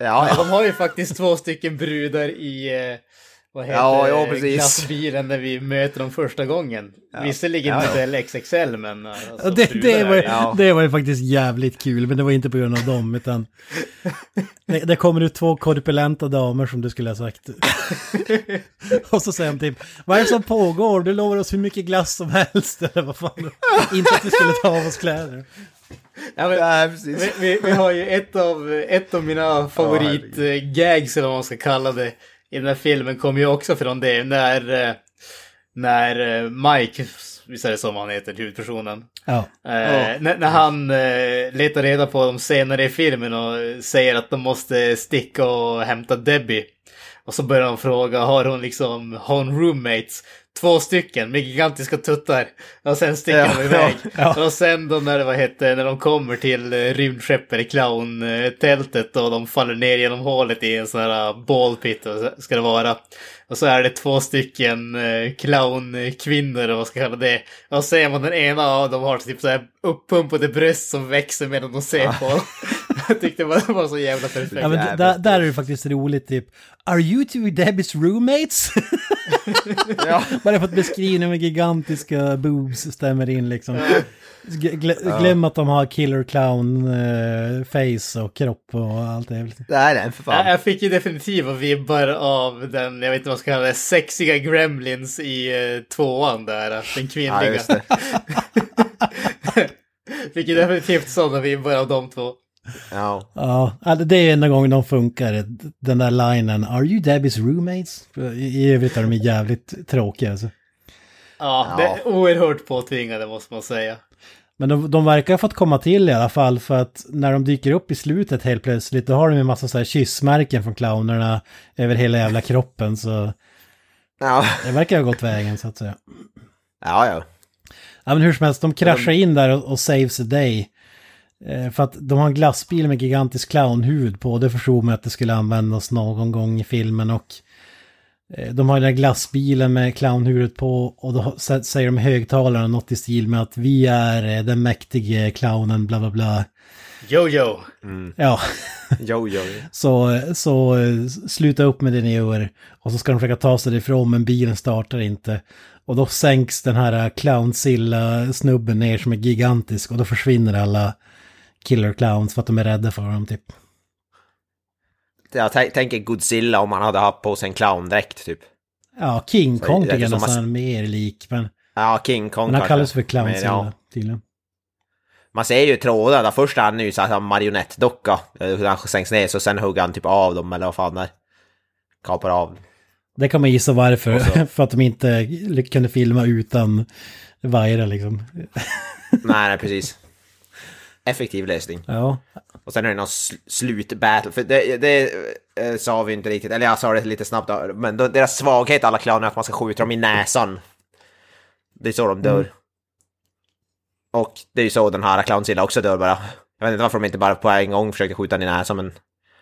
Ja, Ja, ja. de har ju faktiskt två stycken brudar i, eh, vad heter Ja, ja, precis. glassbilen när vi möter dem första gången. Visserligen Ja, ja. modell XXL, men alltså, Ja, det, det, var, ju- Ja. det var ju faktiskt jävligt kul, men det var inte på grund av dem, utan... Det, det kommer ut två korpulenta damer som du skulle ha sagt. Och så säger de typ, vad är det som pågår? Du lovar oss hur mycket glass som helst, eller vad fan. Inte att vi skulle ta av oss kläder. Ja, men, Ja, precis. vi, vi, vi har ju ett av, ett av mina favoritgags, eller vad man ska kalla det, i den här filmen kommer ju också från det, när, eh, när eh, Mike, visst är det som han heter, huvudpersonen? Ja. Eh, när, när han eh, letar reda på dem senare i filmen och säger att de måste sticka och hämta Debbie. Och så börjar de fråga, har hon liksom, har hon roommates? Två stycken med gigantiska tuttar. Och sen sticker Ja, de iväg. ja. Och sen då när det vad heter, när de kommer till eh, rymdskeppet, clown-tältet och de faller ner genom hålet i en sån här uh, ballpit och så ska det vara. Och så är det två stycken eh, clownkvinnor, eller vad ska kalla det. Och så ser man den ena av dem har typ så här uppumpade bröst som växer medan de ser på. Jag tyckte det var, var så jävla perfekt. Ja, men d- där, där är det faktiskt roligt typ. Are you two Debbies roommates? Ja. Bara för att beskrivningen med gigantiska boobs stämmer in liksom. Glö- glöm att de har killer clown eh, face och kropp och allt det. Det är den för Ja, fan. Jag fick ju definitiva vibbar av den, jag vet inte vad man ska kalla det, sexiga gremlins i uh, tvåan där, den Ja, kvinnliga. just det. fick ju definitivt sådana vibbar av de två. Ja. Ja, alltså, det är enda gången de funkar. Den där linen, are you Debbies roommates? I, övrigt är de jävligt tråkiga alltså. Ja, det är oerhört påtvingade måste man säga. Men de, de verkar ha fått komma till i alla fall för att när de dyker upp i slutet helt plötsligt då har de en massa så här kyssmärken från clownerna över hela jävla kroppen så Ja. det verkar ha gått vägen så att säga. Ja, ja. Ja men hur som helst, de kraschar in där och, och saves the day. Eh, för att de har en glassbil med gigantisk clownhuvud på, det förstod man att det skulle användas någon gång i filmen och eh, de har den här glassbilen med clownhuvudet på och då sä- säger de i högtalaren något i stil med att vi är eh, den mäktige clownen bla bla bla. Jojo! Ja, Jo, jo. så, så sluta upp med det ni gör. Och så ska de försöka ta sig ifrån men bilen startar inte. Och då sänks den här eh, clownsilla-snubben ner som är gigantisk och då försvinner alla killer clowns för att de är rädda för dem typ. Jag tän- tänker Godzilla om han hade haft på sig en clowndräkt typ. Ja, King Kong tycker jag nästan mer lik. Men, Ja, King Kong men han kallas för Men, clownsilla ja. tydligen. Man ser ju trådarna. Först är han ju så här marionettdocka. eh, Hur han sänks ner, så sen hugger han typ av dem eller vad fan är. Kapar av. Det kan man gissa varför. För att de inte kunde filma utan vajrar liksom. nej, nej, precis. Effektiv lösning. Ja, Och sen är det någon sl- slutbattle. För det, det eh, sa vi inte riktigt, eller jag sa det lite snabbt då, men då, deras svaghet alla clowner är att man ska skjuta dem i näsan. Det är så de dör. Och det är ju så den här clownsilla också dör bara. Jag vet inte varför de inte bara på en gång försökte skjuta den i näsan, men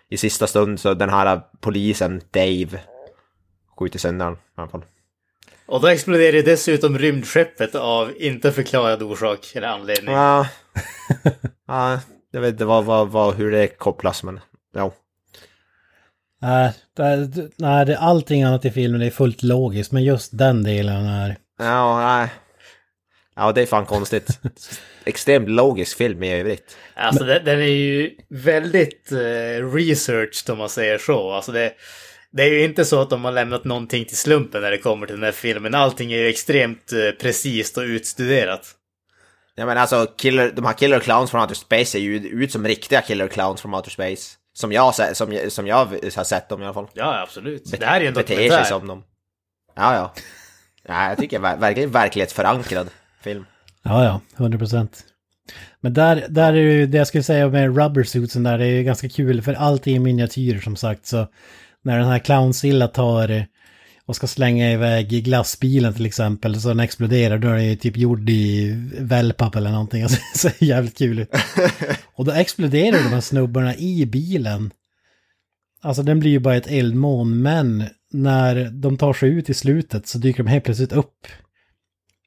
i sista stund så den här polisen, Dave, skjuter sönder den i alla fall. Och då exploderar dessutom rymdskeppet av inte förklarad orsak eller anledning. Ja, ja jag vet inte vad, vad, vad, hur det kopplas, men ja. nej, det, nej, det, allting annat i filmen är fullt logiskt, men just den delen är... Ja, nej. Ja, det är fan konstigt. Extremt logisk film i övrigt. Alltså den, den är ju väldigt eh, researched om man säger så. Alltså det, det är ju inte så att de har lämnat någonting till slumpen när det kommer till den här filmen. Allting är ju extremt eh, precis och utstuderat. Ja men alltså, killer, de här killer clowns från Outer Space ser ju ut som riktiga killer clowns från Outer Space. Som jag, som, jag- som jag har sett dem i alla fall. Ja, absolut. det här är ju en Beter dokumentär. sig som dem. Ja, ja. Ja, jag tycker ver- verkligen verklighetsförankrad film. Ja, ja, 100 procent. Men där, där är ju det jag skulle säga med rubber suitsen där, det är ju ganska kul för allt är i miniatyrer som sagt. Så när den här clownsilla tar eh, och ska slänga iväg i glassbilen till exempel så den exploderar då är den ju typ gjord i wellpapp eller någonting. Alltså, det ser jävligt kul ut. Och då exploderar de här snubbarna i bilen. Alltså den blir ju bara ett eldmoln men när de tar sig ut i slutet så dyker de helt plötsligt upp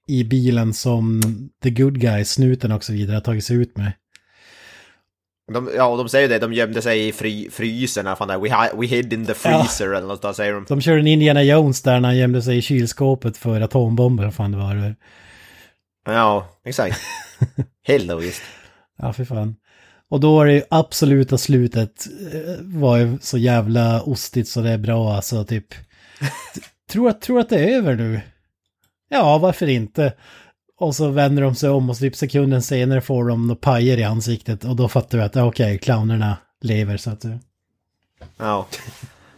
i bilen som the good guys, snuten och så vidare har tagit sig ut med. De, ja, de säger det, de gömde sig i fry, frysen, eller fan det är. we, we hid in the freezer eller något där säger de. De kör en Indiana Jones där när han gömde sig i kylskåpet för atombomber, vad fan det var. Ja, exakt. Helt logiskt. Ja, för fan. Och då är det ju absoluta slutet eh, var ju så jävla ostigt så det är bra alltså typ. Tror tror att det är över nu? Ja, varför inte? Och så vänder de sig om och så typ sekunden senare får de några pajer i ansiktet och då fattar du att okej, clownerna lever så att... eh, Ja.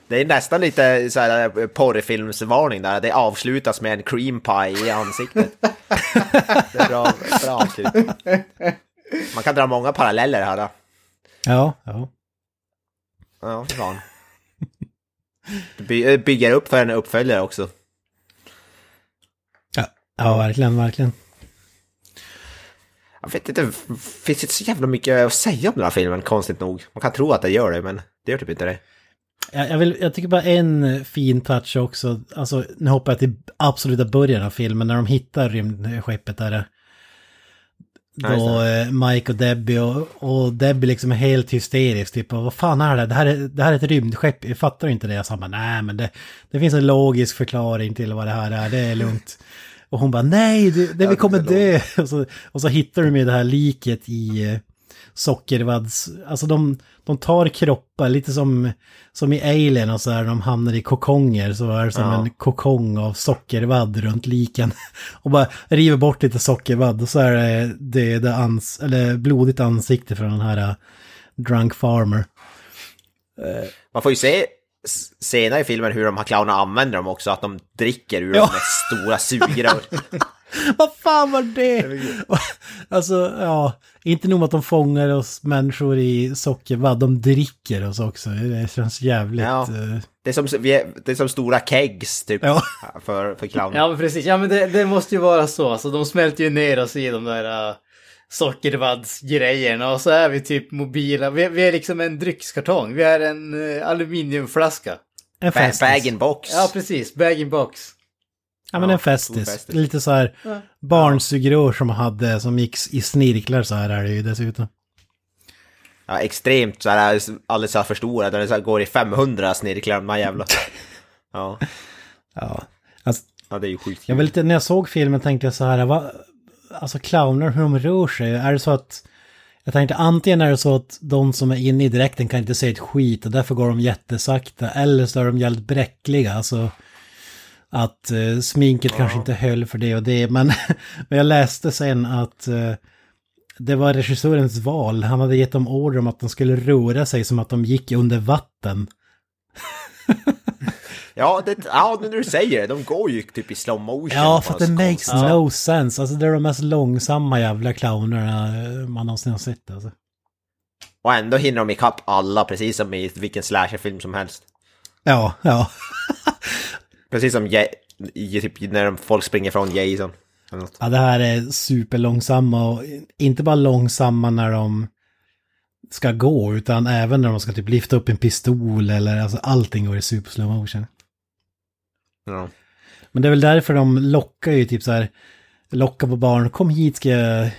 Det är nästan lite så här eh, porrfilmsvarning där. Det avslutas med en cream pie i ansiktet. Det är bra, bra avslut. Man kan dra många paralleller här. Då. Ja, ja. Ja, fan. By- bygger upp för en uppföljare också. Ja, ja verkligen, verkligen. Jag vet inte, f- finns inte så jävla mycket att säga om den här filmen, konstigt nog. Man kan tro att det gör det, men det gör typ inte det. Jag, vill, jag tycker bara en fin touch också, alltså nu hoppar jag till absoluta början av filmen när de hittar rymdskeppet där. Då eh, Mike och Debbie och, och Debbie liksom är helt hysterisk, typ vad fan är det? Det här är, det här är ett rymdskepp, jag fattar inte det. Jag sa bara, nej men det, det finns en logisk förklaring till vad det här är, det är lugnt. Och hon bara, nej, det, det vi kommer dö. Och så, och så hittar de ju det här liket i eh, sockervadds, alltså de, de tar kroppar, lite som, som i Alien och så här, de hamnar i kokonger, så är det som Ja. en kokong av sockervadd runt liken. Och bara river bort lite sockervadd och så är det, det, det ans, eller blodigt ansikte från den här uh, drunk farmer. Man får ju se senare i filmen hur de här clownerna använder dem också, att de dricker ur Ja. de med stora sugrör. Vad fan var det? alltså, ja, inte nog med att de fångar oss människor i sockervadd, de dricker oss också. Det känns jävligt... Ja. eh, Det är som, vi är- det är som stora kegs, typ, Ja. för, för clowner. Ja men precis, ja men det, det måste ju vara så. Alltså de smälter ju ner oss i de där uh, sockervaddsgrejerna och så är vi typ mobila. Vi, vi är liksom en dryckskartong. Vi är en uh, aluminiumflaska. en Ba- festis. Bag-in-box. Ja precis, bag-in-box. Ja men Ja, en festis. festis. Lite så här barnsugrör som hade som gick i snirklar så här är det ju dessutom. Ja, extremt så här, alldeles så här för stora, där det så här går i 500 snirklar, de här jävla. Ja, Ja. Alltså, ja det är ju sjukt jag var lite, när jag såg filmen tänkte jag så här, vad, alltså clowner, hur de rör sig, är det så att jag tänkte antingen är det så att de som är inne i direkten kan inte se ett skit och därför går de jättesakta, eller så är de jävligt bräckliga, alltså att eh, sminket kanske inte höll för det och det, men, men jag läste sen att eh, det var regissörens val, han hade gett dem order om att de skulle röra sig som att de gick under vatten. Ja, det, ja, nu när du säger det, de går ju typ i slow motion. Ja, för att det makes konstigt no sense. Alltså det är de mest långsamma jävla clownerna eh, man någonsin har sett alltså. Och ändå hinner de ikapp alla, precis som i vilken slasherfilm som helst. Ja, ja. Precis som Je- i, typ, när de- folk springer från Jason. Ja, det här är superlångsamma och inte bara långsamma när de ska gå, utan även när de ska typ lyfta upp en pistol eller alltså allting går i super slow motion. Ja. Men det är väl därför de lockar ju typ så här, lockar på barn, kom hit ska jag...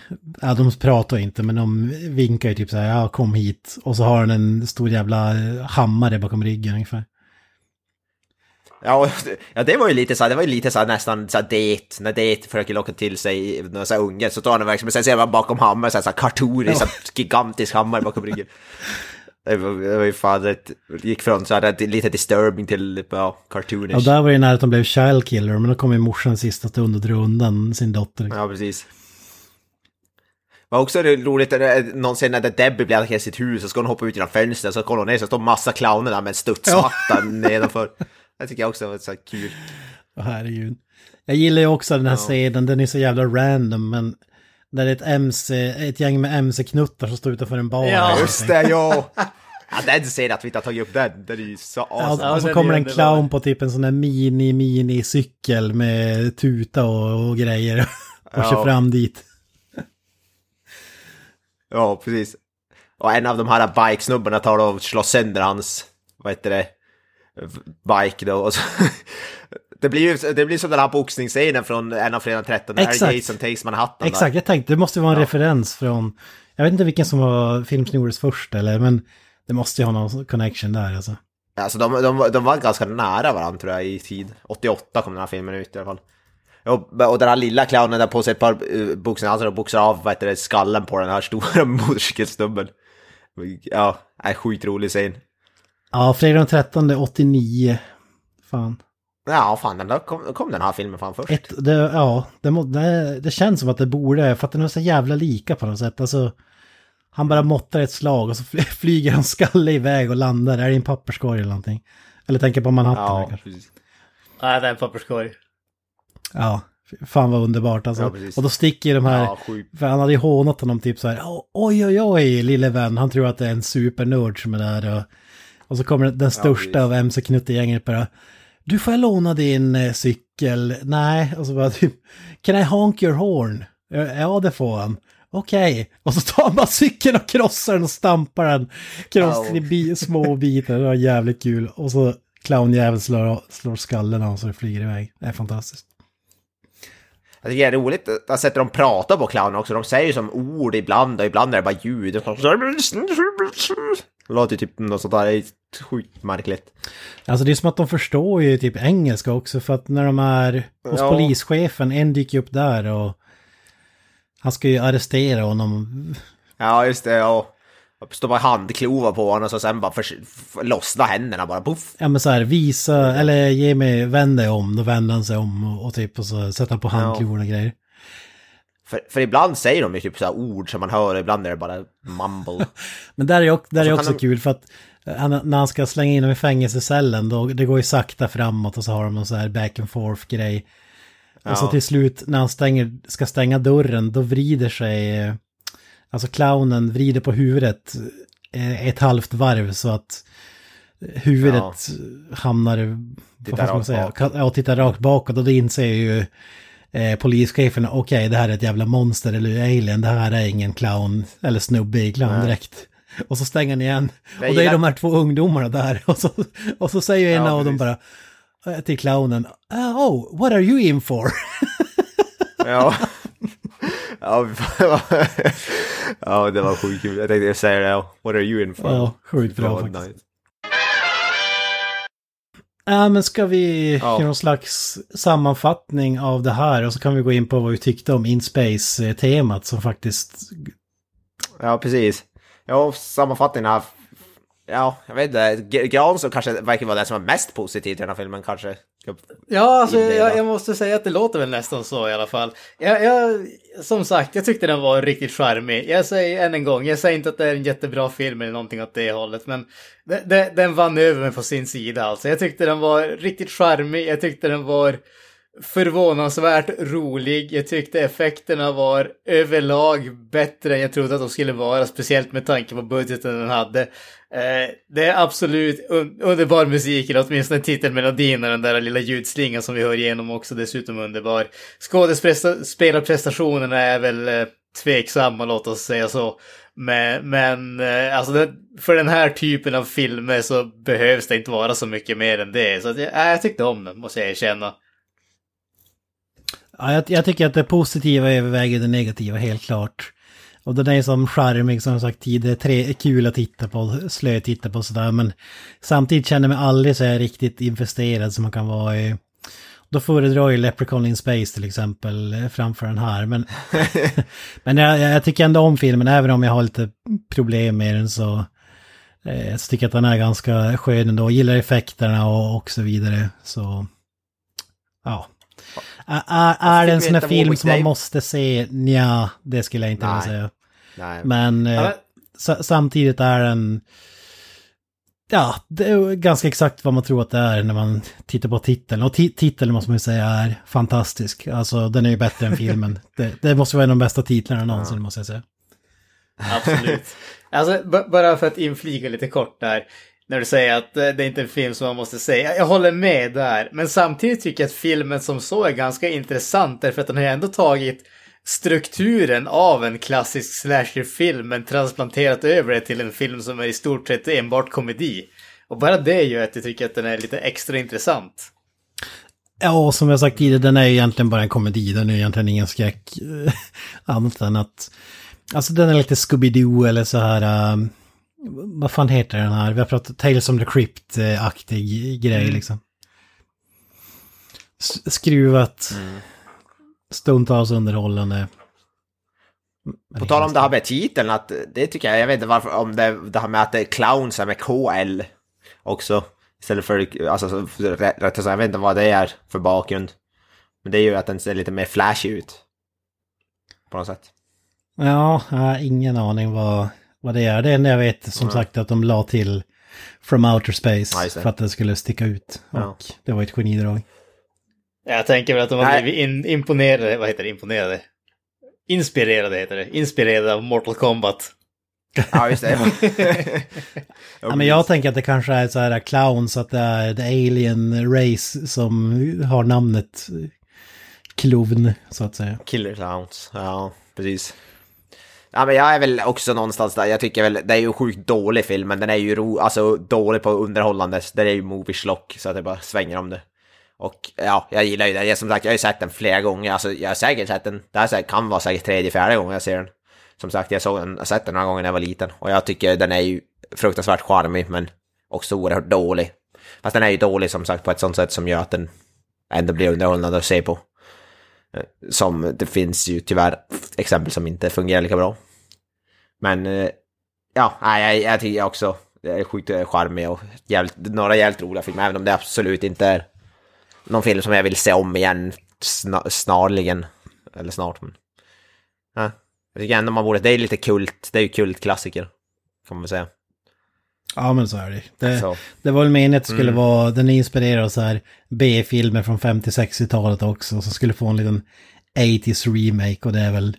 Ja, de pratar inte, men de vinkar ju typ så här, ja kom hit. Och så har han en stor jävla hammare bakom ryggen ungefär. Ja, det- ja, det var ju lite så här, det var ju lite så här, nästan så här date, när date försöker locka till sig några så här unge, så tar han en verksamhet, sen ser man bakom hammaren, så här, så här kartorisk, så här, gigantisk hammare bakom ryggen. Det var, ju fan, det gick från så här, lite disturbing till, ja, cartoonish. Och där var det nära att de blev child killer, men då kom ju morsan sista stund och drog undan sin dotter. Ja, precis. Det var också roligt, eh, någon scen när Debbie blir attackerad i sitt hus, så ska hon hoppa ut genom fönstret, så kollar hon ner, så står massa clowner där med en studsmatta nedanför. Det tycker jag också var så här kul. Åh, herregud. Jag gillar ju också den här scenen, den är så jävla random, men där det är ett, MC, ett gäng med MC-knuttar som står utanför en bar. Ja. Just det, ja! Ja, den scenen att vi inte har tagit upp den, den är ju så awesome. Ja, och så den kommer en clown på typ en sån här mini-mini-cykel med tuta och, och grejer och Ja. kör fram dit. Ja, precis. Och en av de här bikesnubbarna tar och slår sönder hans, vad heter det, bike då. Och så, det blir ju det blir som den här boxningsscenen från en av fredag 13, när Exakt. Jason Takes Manhattan. där. Exakt, jag tänkte det måste vara en referens från Jag vet inte vilken som var film som gjordes först eller, men det måste ju ha någon connection där alltså. Alltså de, de, de var ganska nära varandra tror jag i tid. 88 kom den här filmen ut i alla fall. Och, och den här lilla clownen där på sig ett par uh, boxar, alltså de boxar av vad heter det, skallen på den här stora motorcykelstubben. Ja, är sjukt rolig scen. Ja, fredag den 13, 89. Fan. Ja, fan, den där kom, kom den här filmen fan först. Ett, det, ja, det, må- det, det känns som att det borde, för att den är så jävla lika på något sätt. Alltså, han bara måttar ett slag och så fly- flyger han skalle iväg och landar. Är det en papperskorg eller någonting? Eller tänker på Manhattan Ja, ja. kanske. precis. Nej, det är en papperskorg. Ja, fan vad underbart alltså. Ja, och då sticker ju de här, Ja, för han hade ju hånat honom typ så här, "Åh, oj oj oj lille vän, han tror att det är en supernörd som är där och, och så kommer den största precis. av MC Knutte-gänget bara, du får jag låna din eh, cykel? Nej, och så bara typ, can I honk your horn? Ja, det får han. Okej, och så tar han bara cykeln och krossar den och stampar den. Krossar oh. i små bitar, det var jävligt kul. Och så clownjäveln slår, slår skallen av så det flyger iväg. Det är fantastiskt. Jag tycker det är roligt att sätta de pratar på clownen också. De säger ju som ord ibland och ibland är det bara ljud. Låter typ något sånt där, det är sjukt märkligt. Alltså det är som att de förstår ju typ engelska också för att när de är hos Ja. polischefen, en dyker upp där och han ska ju arrestera honom. Ja, just det, ja. Står bara handklovar på honom och så sen bara förs- f- lossnar händerna bara, puff. Ja men så här visa, eller ge mig, vänd dig om, då vänder han sig om och, och typ och så sätter han på handklovarna och grejer. För, för ibland säger de ju typ så ord som man hör, ibland är det bara mumble. Men där är, också, där Och är så också de- kul för att eh, han, när han ska slänga in dem i fängelsecellen, då, det går ju sakta framåt och så har de någon så här back and forth grej. Och så Ja. till slut när han stänger, ska stänga dörren, då vrider sig, eh, alltså clownen vrider på huvudet eh, ett halvt varv så att huvudet hamnar, vad ska man säga, bak. Ja, tittar rakt bakåt och då inser ju eh, polischefen, okej det här är ett jävla monster eller alien, det här är ingen clown eller snubbe i clowndräkt. Och så stänger han igen. Jag och det är de här två ungdomarna där. Och så, och så säger en Ja, av dem bara eh, till clownen, oh, what are you in for? Ja. Ja, ja, det var sjukt kul. Jag tänkte säga det. ja. What are you in for? Ja, sjukt bra Ja, faktiskt. nice. Ja, men ska vi Ja. göra någon slags sammanfattning av det här och så kan vi gå in på vad vi tyckte om In Space-temat som faktiskt... Ja, precis. Ja, sammanfattningen här. Ja, jag vet inte. G- Granström kanske verkar vara den som är mest positiv till den här filmen kanske. Ja, alltså, jag, jag måste säga att det låter väl nästan så i alla fall. Jag, jag, som sagt, jag tyckte den var riktigt charmig. Jag säger än en gång, jag säger inte att det är en jättebra film eller någonting åt det hållet, men det, det, den vann över mig på sin sida alltså. Jag tyckte den var riktigt charmig, jag tyckte den var förvånansvärt rolig. Jag tyckte effekterna var överlag bättre än jag trodde att de skulle vara, speciellt med tanke på budgeten den hade. Eh, det är absolut un underbar musik, eller åtminstone titelmelodin och den där lilla ljudslingan som vi hör igenom också dessutom underbar. Skådespelarprestationerna är väl eh, tveksamma, låt oss säga så. Men, men alltså det, för den här typen av filmer så behövs det inte vara så mycket mer än det. Så att jag, jag tyckte om den, måste jag erkänna. Ja, jag, jag tycker att det positiva överväger det negativa, helt klart. Och den är som charmig, som sagt tidigare, tre, kul att titta på, slö att titta på sådär, men samtidigt känner jag mig aldrig så här riktigt investerad som man kan vara i. Då föredrar ju Leprechaun in Space till exempel eh, framför den här, men, men jag, jag tycker ändå om filmen, även om jag har lite problem med den så, eh, så tycker jag att den är ganska skön ändå, gillar effekterna och, och så vidare, så ja. Är, är, det en sån här film som man måste se? Nja, det skulle jag inte vilja säga. Nej. Men, eh, Ja, samtidigt är den... Ja, det är ganska exakt vad man tror att det är när man tittar på titeln. Och ti- titeln måste man ju säga är fantastisk. Alltså den är ju bättre än filmen. Det, det måste vara en av de bästa titlarna någonsin måste jag säga. Absolut. alltså, bara för att inflika lite kort där. När du säger att det det är inte en film som man måste säga. Jag håller med där. Men samtidigt tycker jag att filmen som så är ganska intressant. Därför att den har ju ändå tagit strukturen av en klassisk slasherfilm men transplanterat över det till en film som är i stort sett enbart komedi. Och bara det gör att jag tycker att den är lite extra intressant. Ja, och som jag sagt tidigare, den är egentligen bara en komedi. Den är egentligen ingen skräck. Eh, annat än att Alltså den är lite Scooby-Doo eller så här... um, vad fan heter den här? Vi har pratat Tales from the Crypt-aktig grej liksom. S- skruvat. Stundtals underhållande. På tal om det här med titeln, att det tycker jag, jag vet inte varför, om det, det här med att det är clowns med KL också. Istället för, alltså så- för- rätt rätt sagt, jag vet inte vad det är för bakgrund. Men det är ju att den ser lite mer flashy ut. På något sätt. Ja, jag har ingen aning vad, vad det är. Det enda jag vet som sagt är att de la till From Outer Space för att det skulle sticka ut. Ja. Och det var ett genidrag. Jag tänker väl att de har blivit in, imponerade, vad heter det, imponerade? Inspirerade heter det. Inspirerade av Mortal Kombat. Ja, just det. Ja, men jag tänker att det kanske är så här clowns, att det är the alien race som har namnet Klovn, så att säga. Killer Clowns, ja precis. Ja men jag är väl också någonstans där, jag tycker väl, det är ju sjukt dålig film men den är ju ro, alltså dålig på underhållande, det är ju movie schlock så att det bara svänger om det. Och ja, jag gillar ju den, jag, som sagt jag har ju sett den flera gånger, alltså jag har säkert sett den, det här kan vara säkert tredje, fjärde gången jag ser den. Som sagt, jag såg den, jag har sett den några gånger när jag var liten och jag tycker den är ju fruktansvärt charmig men också oerhört dålig. Fast den är ju dålig som sagt på ett sånt sätt som gör att den ändå blir underhållande att se på. Som det finns ju tyvärr exempel som inte fungerar lika bra. Men eh, ja, jag, jag tycker också det är sjukt charmig och jävligt, några jävligt roliga filmer, även om det absolut inte är någon film som jag vill se om igen snar, snarligen. Eller snart, men... Ja, jag tycker ändå man borde, det är lite kult, det är ju kultklassiker. Kan man väl säga. Ja, men så är det. Det, Så. det var väl meningen att det skulle vara, den av så här B-filmer från 50-60-talet också, som skulle få en liten 80s remake och det är väl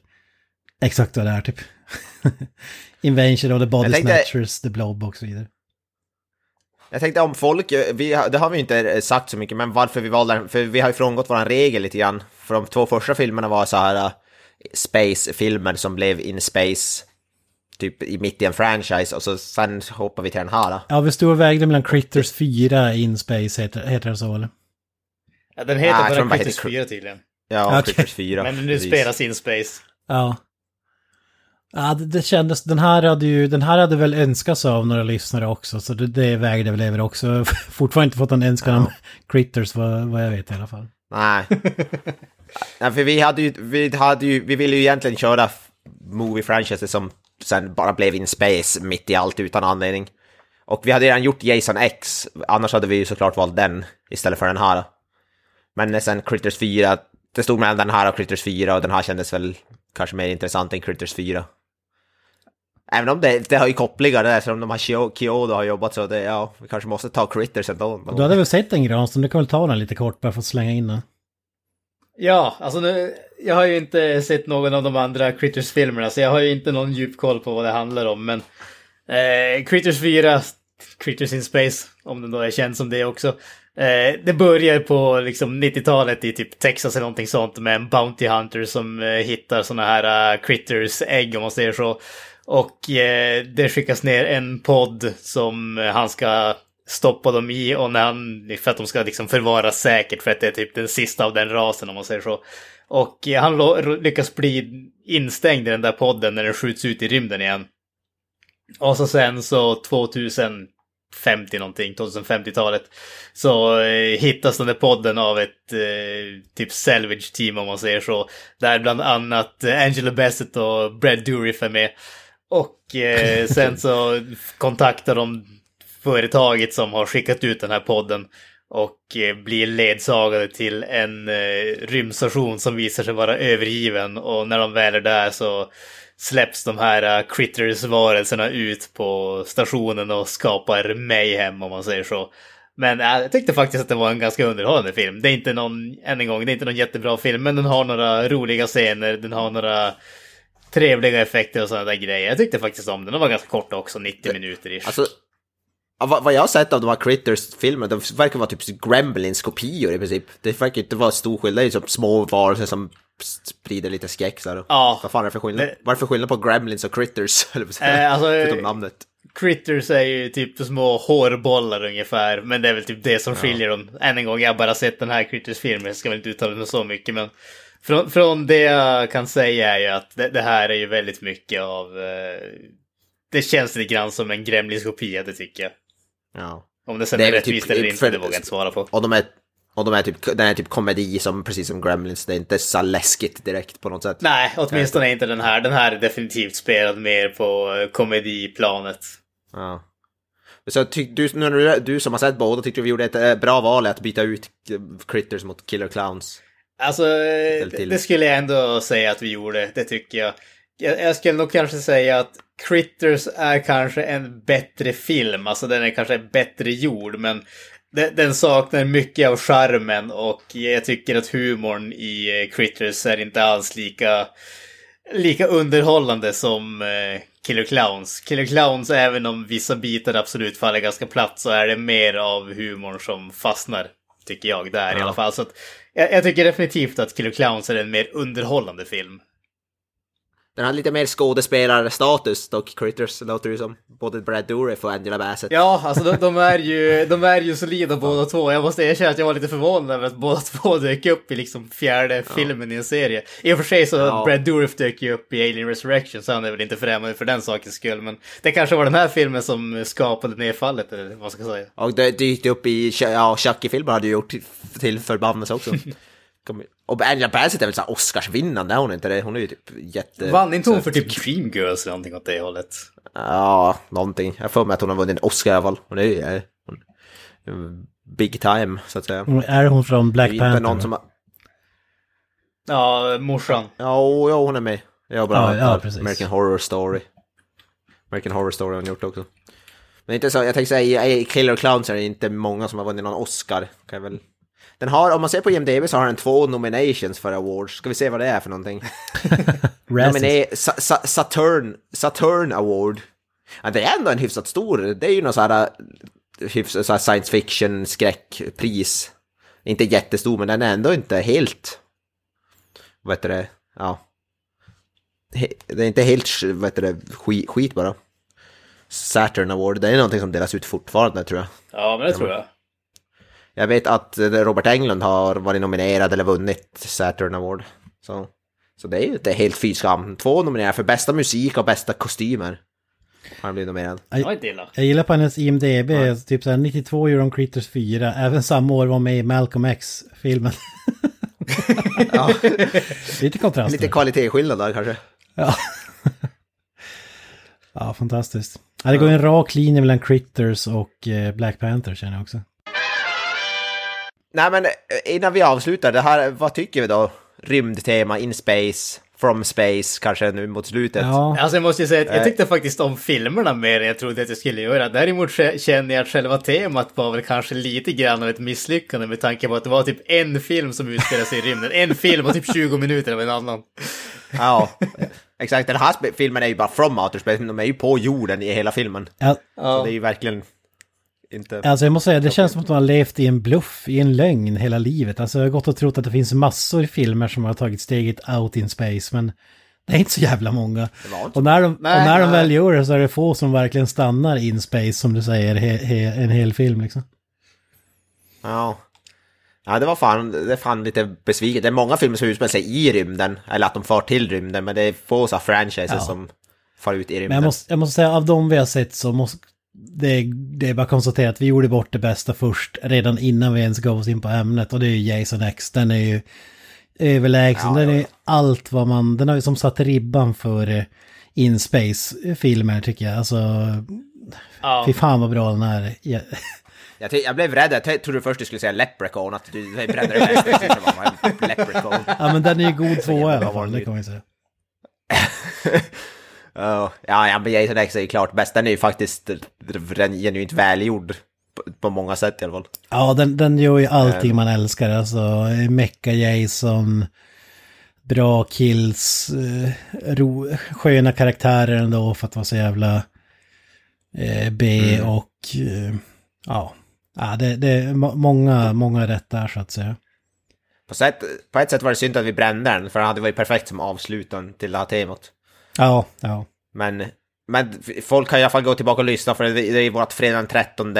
exakt vad det är typ. Invention of the Body tänkte- Snatchers, The Blob och så vidare. Jag tänkte om folk, eh, vi, det har vi inte eh, sagt så mycket, men varför vi valde den, för vi har ju frångått våran regel lite grann. För de två första filmerna var så här eh, space-filmer som blev in space, typ i mitt i en franchise, och så sen hoppar vi till den här. då. Ja, vi stod och vägde mellan Critters 4 In Space, heter, heter det så eller? Ja, den heter Ah, den bara Critters heter 4 tydligen. Ja, Okej. Critters 4. Men nu spelas in Space. Ja. Ja, det, det kändes, den här hade ju, den här hade väl önskats av några lyssnare också, så det, det vägde väl över också. Fortfarande inte fått en önskan om Critters, vad, vad jag vet i alla fall. Nej. Nej, för vi hade ju, vi hade ju, vi ville ju egentligen köra f- movie franchises som sen bara blev in space mitt i allt utan anledning. Och vi hade redan gjort Jason X, annars hade vi ju såklart valt den istället för den här. Men sen Critters 4, det stod mellan den här och Critters 4 och den här kändes väl kanske mer intressant än Critters 4. Även om det, det har ju kopplingar där, som de har Kyodo har jobbat så det, ja, vi kanske måste ta Critters ändå. Du hade väl sett den Granström, du kan väl ta den lite kort bara för att slänga in den. Ja, alltså nu, jag har ju inte sett någon av de andra Critters-filmerna, så jag har ju inte någon djup koll på vad det handlar om, men eh, Critters 4, Critters in Space, om den då är känd som det också, eh, det börjar på liksom 90-talet i typ Texas eller någonting sånt med en Bounty Hunter som eh, hittar sådana här uh, Critters ägg om man säger så. Och eh, det skickas ner en podd som eh, han ska stoppa dem i och när han, för att de ska liksom förvaras säkert för att det är typ den sista av den rasen om man säger så. Och eh, han lyckas bli instängd i den där podden när den skjuts ut i rymden igen. Och så sen så 2050 någonting, 2050-talet, så eh, hittas den där podden av ett eh, typ salvage team om man säger så. Där bland annat eh, Angela Bassett och Brad Dourif är med. Och eh, sen så kontaktar de företaget som har skickat ut den här podden och eh, blir ledsagade till en eh, rymdstation som visar sig vara övergiven och när de väl är där så släpps de här uh, critters-varelserna ut på stationen och skapar mayhem om man säger så. Men jag tyckte faktiskt att det var en ganska underhållande film. Det är inte någon, än en gång, det är inte någon jättebra film, men den har några roliga scener, den har några trevliga effekter och sådana där grejer. Jag tyckte faktiskt om den. Den var ganska kort också, 90 minuter ish. Alltså, ja, vad, jag har sett av de här Critters-filmerna, de verkar vara typ Gremlins-kopior i princip. Det verkar inte vara stor skillnad, det är typ små varelser som sprider lite skräck så här. Ja. Vad fan är det för skillnad? Det- Vad är det för skillnad på Gremlins och Critters? Eh, alltså, Förutom namnet. Critters är ju typ små hårbollar ungefär, men det är väl typ det som skiljer dem. Än en gång, jag har bara sett den här Critters-filmen, jag ska väl inte uttala mig så mycket, men Från, från det jag kan säga är ju att det, det här är ju väldigt mycket av... Eh, det känns lite grann som en Gremlins-kopia, det tycker jag. Ja. Om det sen Det är rättvist typ- eller inte, för- det vågar jag inte svara på. Och de är, och de är typ, den är typ komedi som precis som Gremlins, det är inte så läskigt direkt på något sätt. Nej, åtminstone inte den här. Den här är definitivt spelad mer på eh, komediplanet. Ja. Så tyck, du, nu du, som har sett båda tyckte vi gjorde ett eh, bra val att byta ut eh, Critters mot Killer Clowns. Alltså, till. det skulle jag ändå säga att vi gjorde, det tycker jag. jag. Jag skulle nog kanske säga att Critters är kanske en bättre film, alltså den är kanske bättre gjord, men den, den saknar mycket av charmen och jag tycker att humorn i eh, Critters är inte alls lika, lika underhållande som eh, Killer Clowns. Killer Clowns, även om vissa bitar absolut faller ganska platt, så är det mer av humorn som fastnar, tycker jag, där i Ja. alla fall. Så att, jag, jag tycker definitivt att Killer Clowns är en mer underhållande film. Den har lite mer skådespelarstatus dock, Critters låter det som. Både Brad Dourif och Angela Bassett. Ja, alltså de, de, är ju, de är ju solida båda två. Jag måste erkänna att jag var lite förvånad över att båda två dök upp i liksom fjärde filmen i en serie. I och för sig så Ja. Brad Dourif dök ju upp i Alien Resurrection så han är väl inte främmande för den sakens skull. Men det kanske var den här filmen som skapade nedfallet eller vad ska säga. Och det dykte upp i, ja, Chucky-filmer hade ju gjort till, till förbannelse också. Och Angela Bassett är väl såhär Oscarsvinnande, är hon inte det? Hon är ju typ jätte... Vann inte hon så- för typ Dreamgirls eller någonting åt det hållet? Ja, någonting. Jag för mig att hon har vunnit en Oscar i alla fall. Hon är ju... Hon, big time, så att säga. Är hon från Det Black är inte Panther? någon som har... Ja, morsan. Ja, ja, hon är med. Ja, bra. Ja, ja, precis. American Horror Story. American Horror Story har hon gjort också. Men inte så, jag tänkte säga, i Killer Clowns är det inte många som har vunnit någon Oscar. Kan jag väl... Den har, om man ser på IMDB så har den två nominations för awards. Ska vi se vad det är för någonting? Nomine- Sa- Sa- Saturn, Saturn Award. Ja, det är ändå en hyfsat stor, det är ju någon sån här, hyfsat så här science fiction skräckpris. Inte jättestor, men den är ändå inte helt, vad heter det, ja. Det är inte helt, vad heter det, skit, skit bara. Saturn Award, det är någonting som delas ut fortfarande tror jag. Ja, men det tror jag. Jag vet att Robert Englund har varit nominerad eller vunnit Saturn Award. Så, så det är ju inte helt fy skam. Två nominerade för bästa musik och bästa kostymer. Har han blivit nominerad. Illa. Jag gillar på hennes IMDB, typ såhär 92 gjorde hon Critters 4, även samma år var med i Malcolm X-filmen. Ja, Lite kontrast. lite kvalitetsskillnad där kanske. Ja. ja, fantastiskt. Ja, det går ju en rak linje mellan Critters och eh, Black Panther känner jag också. Nej men eh, innan vi avslutar, det här, vad tycker vi då? Rymdtema, in space, from space, kanske nu mot slutet. Ja, Alltså jag måste ju säga att jag Eh. tyckte faktiskt om filmerna mer än jag trodde att jag skulle göra. Däremot kä- känner jag att själva temat var väl kanske lite grann av ett misslyckande med tanke på att det var typ en film som utspelar sig i rymden. En film och typ 20 minuter av en annan. Ja, exakt. Den här filmen är ju bara from outer space, men de är ju på jorden i hela filmen. ja, Så det är ju verkligen inte... alltså jag måste säga, det känns som att de har levt i en bluff, i en lögn hela livet. Alltså jag har gått och trott att det finns massor i filmer som har tagit steget out in space, men det är inte så jävla många. Och när de, Nej, och när de väl gör det så är det få som verkligen stannar in space, som du säger, he, he, en hel film liksom. Ja. Ja, det var fan, det är fan lite besviket. Det är många filmer som utspelar sig i rymden, eller att de far till rymden, men det är få så franchises Ja. som far ut i Men rymden. jag måste, jag måste säga, av de vi har sett så måste... Det, det är bara att konstatera att vi gjorde bort det bästa först, redan innan vi ens gav oss in på ämnet. Och det är ju Jason X. Den är ju överlägsen. Ja, den ja. är allt vad man... Den har ju som satt ribban för eh, in space-filmer tycker jag. Alltså, Ja. fy fan vad bra den är. Ja, Jag, jag blev rädd, jag trodde först du skulle säga Leprechaun, att du brände dig Leprechaun. ja men den är ju god tvåa i alla fall, det kan man ju säga. Ja, ja, men Jason X är ju klart bäst. Den är ju faktiskt genuint välgjord. På, på många sätt i alla fall. Ja, den, den gör ju allting man älskar. Alltså, Mecca Jason, bra kills, eh, ro, sköna karaktärer ändå för att vara så jävla eh, B och eh, ja, ja det, det är må- många, många rätt där så att säga. På, sätt, på ett sätt var det synd att vi brände den, för den hade varit perfekt som avslutning till det här temat. Ja, ja. Men, men folk kan i alla fall gå tillbaka och lyssna, för det, är vårt fredag den 13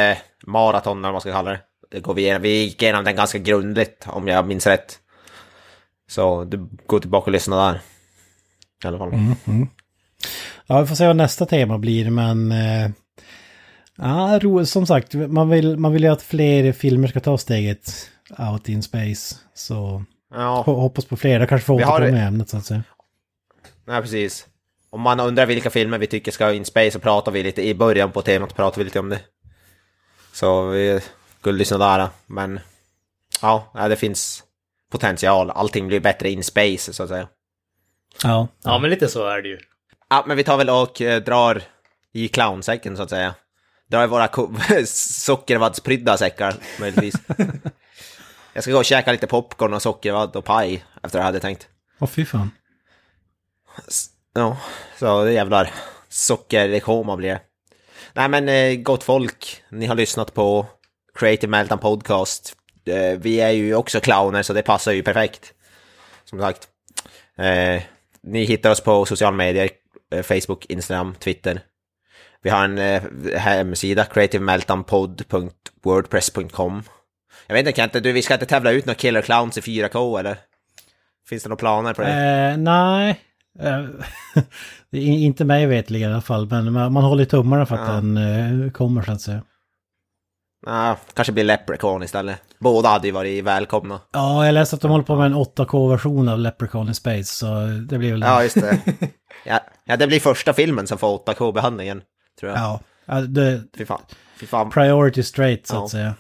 maraton, eller vad man ska kalla det. det går vi, igenom. vi gick igenom den ganska grundligt, om jag minns rätt. Så du går tillbaka och lyssna där. I alla fall. Ja, vi får se vad nästa tema blir, men... Eh, ja, ro, som sagt, man vill, man vill ju att fler filmer ska ta steget out in space. Så Ja, ho- hoppas på fler, då kanske får Vi har- återkomma med ämnet så att säga. nej, precis. Om man undrar vilka filmer vi tycker ska in space så pratar vi lite i början på temat pratar vi lite om det. Så vi skulle lyssna där. Men ja, det finns potential. Allting blir bättre in space så att säga. Ja, Ja, men lite så är det ju. Ja, men vi tar väl och eh, drar i clownsäcken så att säga. Drar i våra sockervaddsprydda säckar möjligtvis. Jag ska gå och käka lite popcorn och sockervadd och paj efter jag hade tänkt. Åh fy fan. Ja, så det jävlar sockerkoma blir det. Nej men eh, gott folk, ni har lyssnat på Creative Meltdown Podcast. Eh, vi är ju också clowner så det passar ju perfekt. Som sagt. Eh, ni hittar oss på sociala medier, Facebook, Instagram, Twitter. Vi har en hemsida, creativemeltdownpod.wordpress.com. Jag vet inte Kent, du, vi ska inte tävla ut några killer clowns i 4K eller? Finns det några planer på det? Eh, nej. Eh, det inte mig vetligen i alla fall, men man, man håller tummarna för att Ja. den eh, kommer så att säga. Ja, kanske blir Leprechaun istället. Båda hade ju varit välkomna. Ja, jag läste att de håller på med en 8K-version av Leprechaun in Space, så det blir väl... Ja, just det. Ja, ja det blir första filmen som får 8K-behandlingen, tror jag. ja. det, Fy fan. Fy fan. priority straight så Ja. att säga.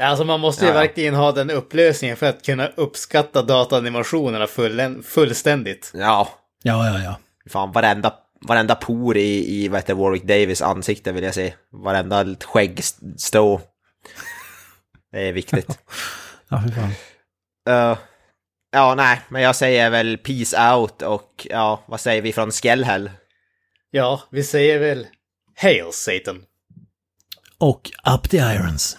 Alltså man måste ju Ja, verkligen ha den upplösningen för att kunna uppskatta dataanimationerna full, fullständigt. Ja, Ja, ja, ja. fan. Varenda, varenda por i, i vad heter Warwick Davis ansikte vill jag se. Varenda skäggstå. Det är viktigt. Ja, fy fan. Eh, ja, nej, men jag säger väl peace out och ja, vad säger vi från Skellhäll? Ja, vi säger väl Hail Satan. Och Up the Irons.